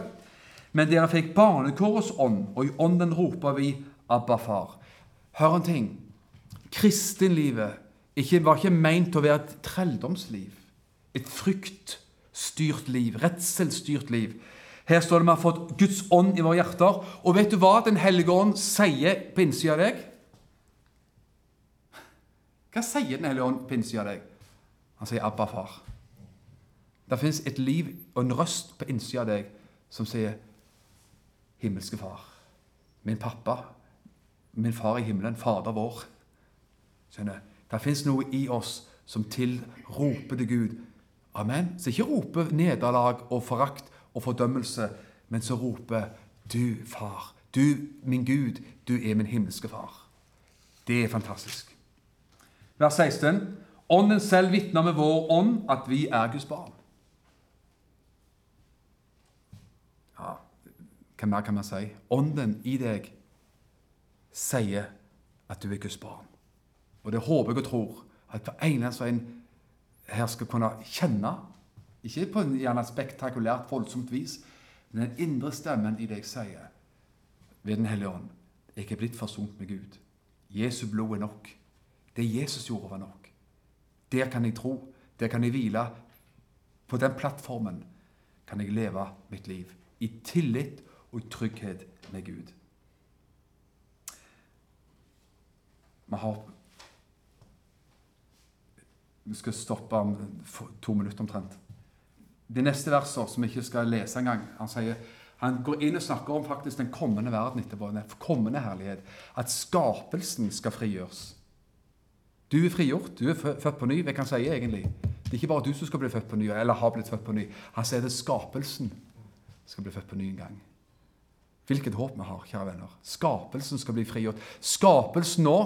Men dere fikk barnekårets ånd, og i ånden roper vi Abba, far. Hør en ting. Kristenlivet var ikke meint å være et trelldomsliv. Et fryktstyrt liv, Redselsstyrt liv. Her står det vi har fått Guds ånd i våre hjerter. Og vet du hva Den hellige ånd sier på innsida av deg? Hva sier Den hellige ånd på innsida av deg? Han sier 'Abba, far'. Det fins et liv og en røst på innsida av deg som sier 'Himmelske Far'. Min pappa, min far i himmelen, Fader vår. Skjønner? Det fins noe i oss som tilroper til Gud. Amen. Så ikke roper nederlag og forakt og fordømmelse, men så roper du, far. Du, min Gud, du er min himmelske far. Det er fantastisk. Vers 16. Ånden selv vitner med vår ånd at vi er Guds barn. Ja, hva mer kan man si? Ånden i deg sier at du er Guds barn. Og det håper jeg og tror at eneste en her skal kunne kjenne, ikke på en gjerne spektakulært, voldsomt vis, men den indre stemmen i deg sier ved Den hellige ånd jeg er blitt forsont med Gud. Jesu blod er nok. Det Jesus gjorde, var nok. Der kan jeg tro. Der kan jeg hvile. På den plattformen kan jeg leve mitt liv i tillit og trygghet med Gud. Vi har Vi skal stoppe om to minutter omtrent. De neste versene, som vi ikke skal lese engang Han sier han går inn og snakker om faktisk den kommende verden etterpå, den kommende herlighet. At skapelsen skal frigjøres. Du er frigjort, du er født på ny. Hva kan si egentlig? Det er ikke bare du som skal bli født på ny, eller har blitt født på ny. Han sier det skapelsen skal bli født på ny en gang. Hvilket håp vi har, kjære venner. Skapelsen skal bli frigjort. Skapelsen nå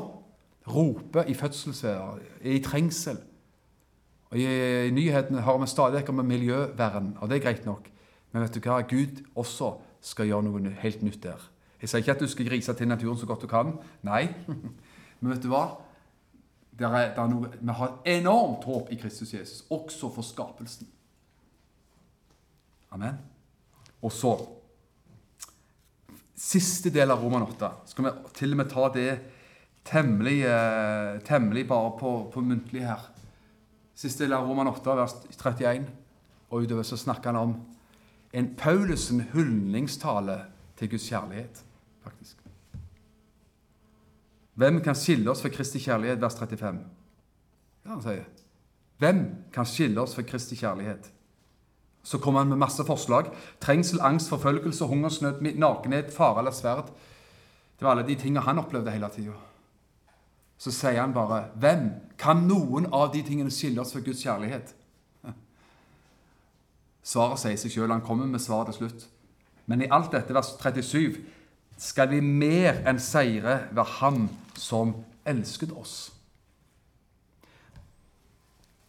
roper i fødselsvær, er i trengsel. Og I, i nyhetene har vi stadig om miljøvern, og det er greit nok. Men vet du hva? Gud også skal gjøre noe helt nytt der. Jeg sier ikke at du skal grise til naturen så godt du kan. Nei. Men vet du hva? Det er, der er noe, vi har enormt håp i Kristus Jesus, også for skapelsen. Amen. Og så Siste del av Roman 8. Skal vi til og med ta det temmelig, eh, temmelig bare på, på muntlig her. Siste del av Roman 8, vers 31. Og utover så snakker han om en Paulusen hyldningstale til Guds kjærlighet, faktisk. Hvem kan skille oss fra Kristi kjærlighet? Vers 35. Ja, han sier. Hvem kan skille oss fra Kristi kjærlighet? Så kommer han med masse forslag. Trengsel, angst, forfølgelse, hungersnød, nakenhet, fare eller sverd. Det var alle de tingene han opplevde hele tida. Så sier han bare Hvem kan noen av de tingene skille oss fra Guds kjærlighet? Svaret sier seg sjøl. Han kommer med svar til slutt. Men i alt dette, vers 37 skal vi mer enn seire ved Han som elsket oss.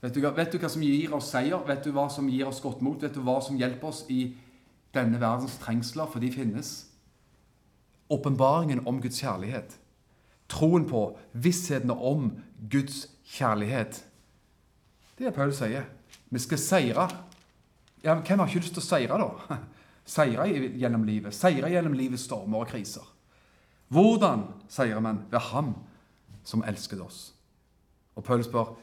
Vet du, vet du, hva som gir oss seier? Vet du hva som gir oss godt mot? Vet du hva som hjelper oss i denne verdens trengsler? For de finnes. Åpenbaringen om Guds kjærlighet. Troen på, vissheten om Guds kjærlighet. Det er det Paul sier. Vi skal seire. Ja, Hvem har ikke lyst til å seire, da? Seire gjennom livet. Seire gjennom livets stormer og kriser. Hvordan seirer man? Ved Ham som elsket oss. Og Paul spør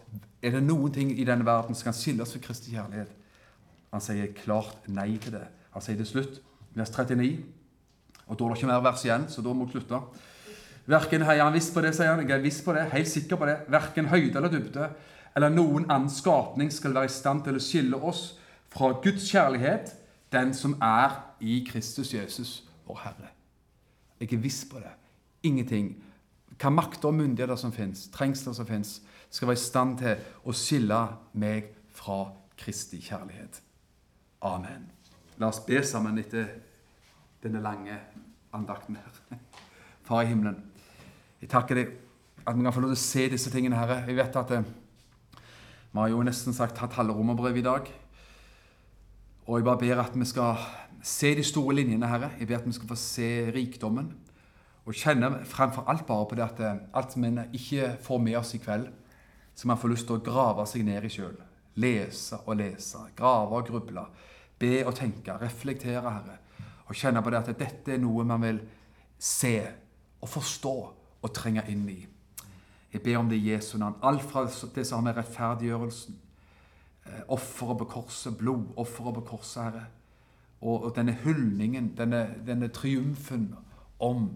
er det noen ting i denne verden som kan skille oss fra Kristi kjærlighet. Han sier klart nei til det. Han sier til slutt, vers 39 Og da er det ikke mer vers igjen, så da må vi slutte. Verken har han visst på det, sier han. Jeg er viss på det, helt sikker på det. Verken høyde eller dybde eller noen annen skapning skal være i stand til å skille oss fra Guds kjærlighet, den som er i Kristus Jesus, vår Herre. Jeg er viss på det. Ingenting. Hva makter og myndigheter som fins, trengsler som fins, skal være i stand til å skille meg fra Kristi kjærlighet. Amen. La oss be sammen etter denne lange andakten her. Far i himmelen, jeg takker deg at vi kan få lov til å se disse tingene, Herre. Jeg vet at eh, vi har jo nesten sagt hatt halve romerbrevet i dag. Og jeg bare ber at vi skal se de store linjene, Herre. Jeg ber at vi skal få se rikdommen. Og kjenne fremfor alt bare på det at eh, alt som en ikke får med oss i kveld, så man får lyst til å grave seg ned i sjøl. Lese og lese, grave og gruble, be og tenke, reflektere, Herre. Og kjenne på det at dette er noe man vil se og forstå og trenge inn i. Jeg ber om det i Jesu navn. Alt fra det som har med rettferdiggjørelsen, offeret på korset, blodofferet på korset, Herre, og, og denne hyldningen, denne, denne triumfen om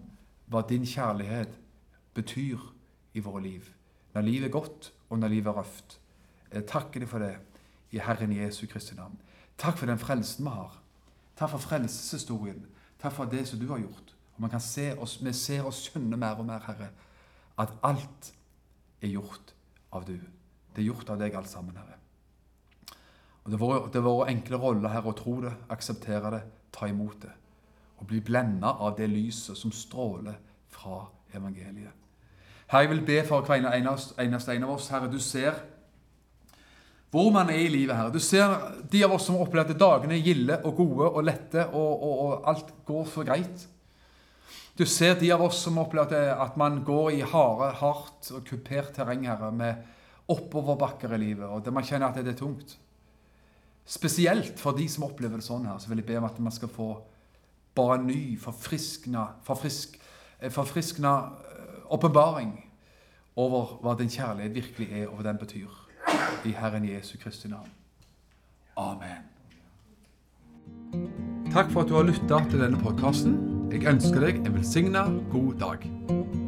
hva din kjærlighet betyr i våre liv. Når livet er godt, og når livet er røft. Jeg takker deg for det i Herren Jesu Kristi navn. Takk for den frelsen vi har. Takk for frelseshistorien. Takk for det som du har gjort. Og se oss, Vi ser og skjønner mer og mer, Herre, at alt er gjort av du. Det er gjort av deg alt sammen, Herre. Det er vår enkle rolle, her å tro det, akseptere det, ta imot det. Og bli blenda av det lyset som stråler fra evangeliet. Herre, jeg vil be for hver eneste en av oss. Herre, du ser hvor man er i livet. Herre. Du ser de av oss som opplever at dagene er gilde og gode og lette, og, og, og alt går så greit. Du ser de av oss som opplever at man går i harde, hardt og kupert terreng herre, med oppoverbakker i livet, og man kjenner at det er tungt. Spesielt for de som opplever det sånn her, så vil jeg be om at man skal få bare en ny, forfriskna, forfrisk, eh, forfriskna eh, åpenbaring over hva din kjærlighet virkelig er, og hva den betyr. I Herren Jesu Kristi navn. Amen. Takk for at du har lytta til denne podkasten. Jeg ønsker deg en velsigna god dag.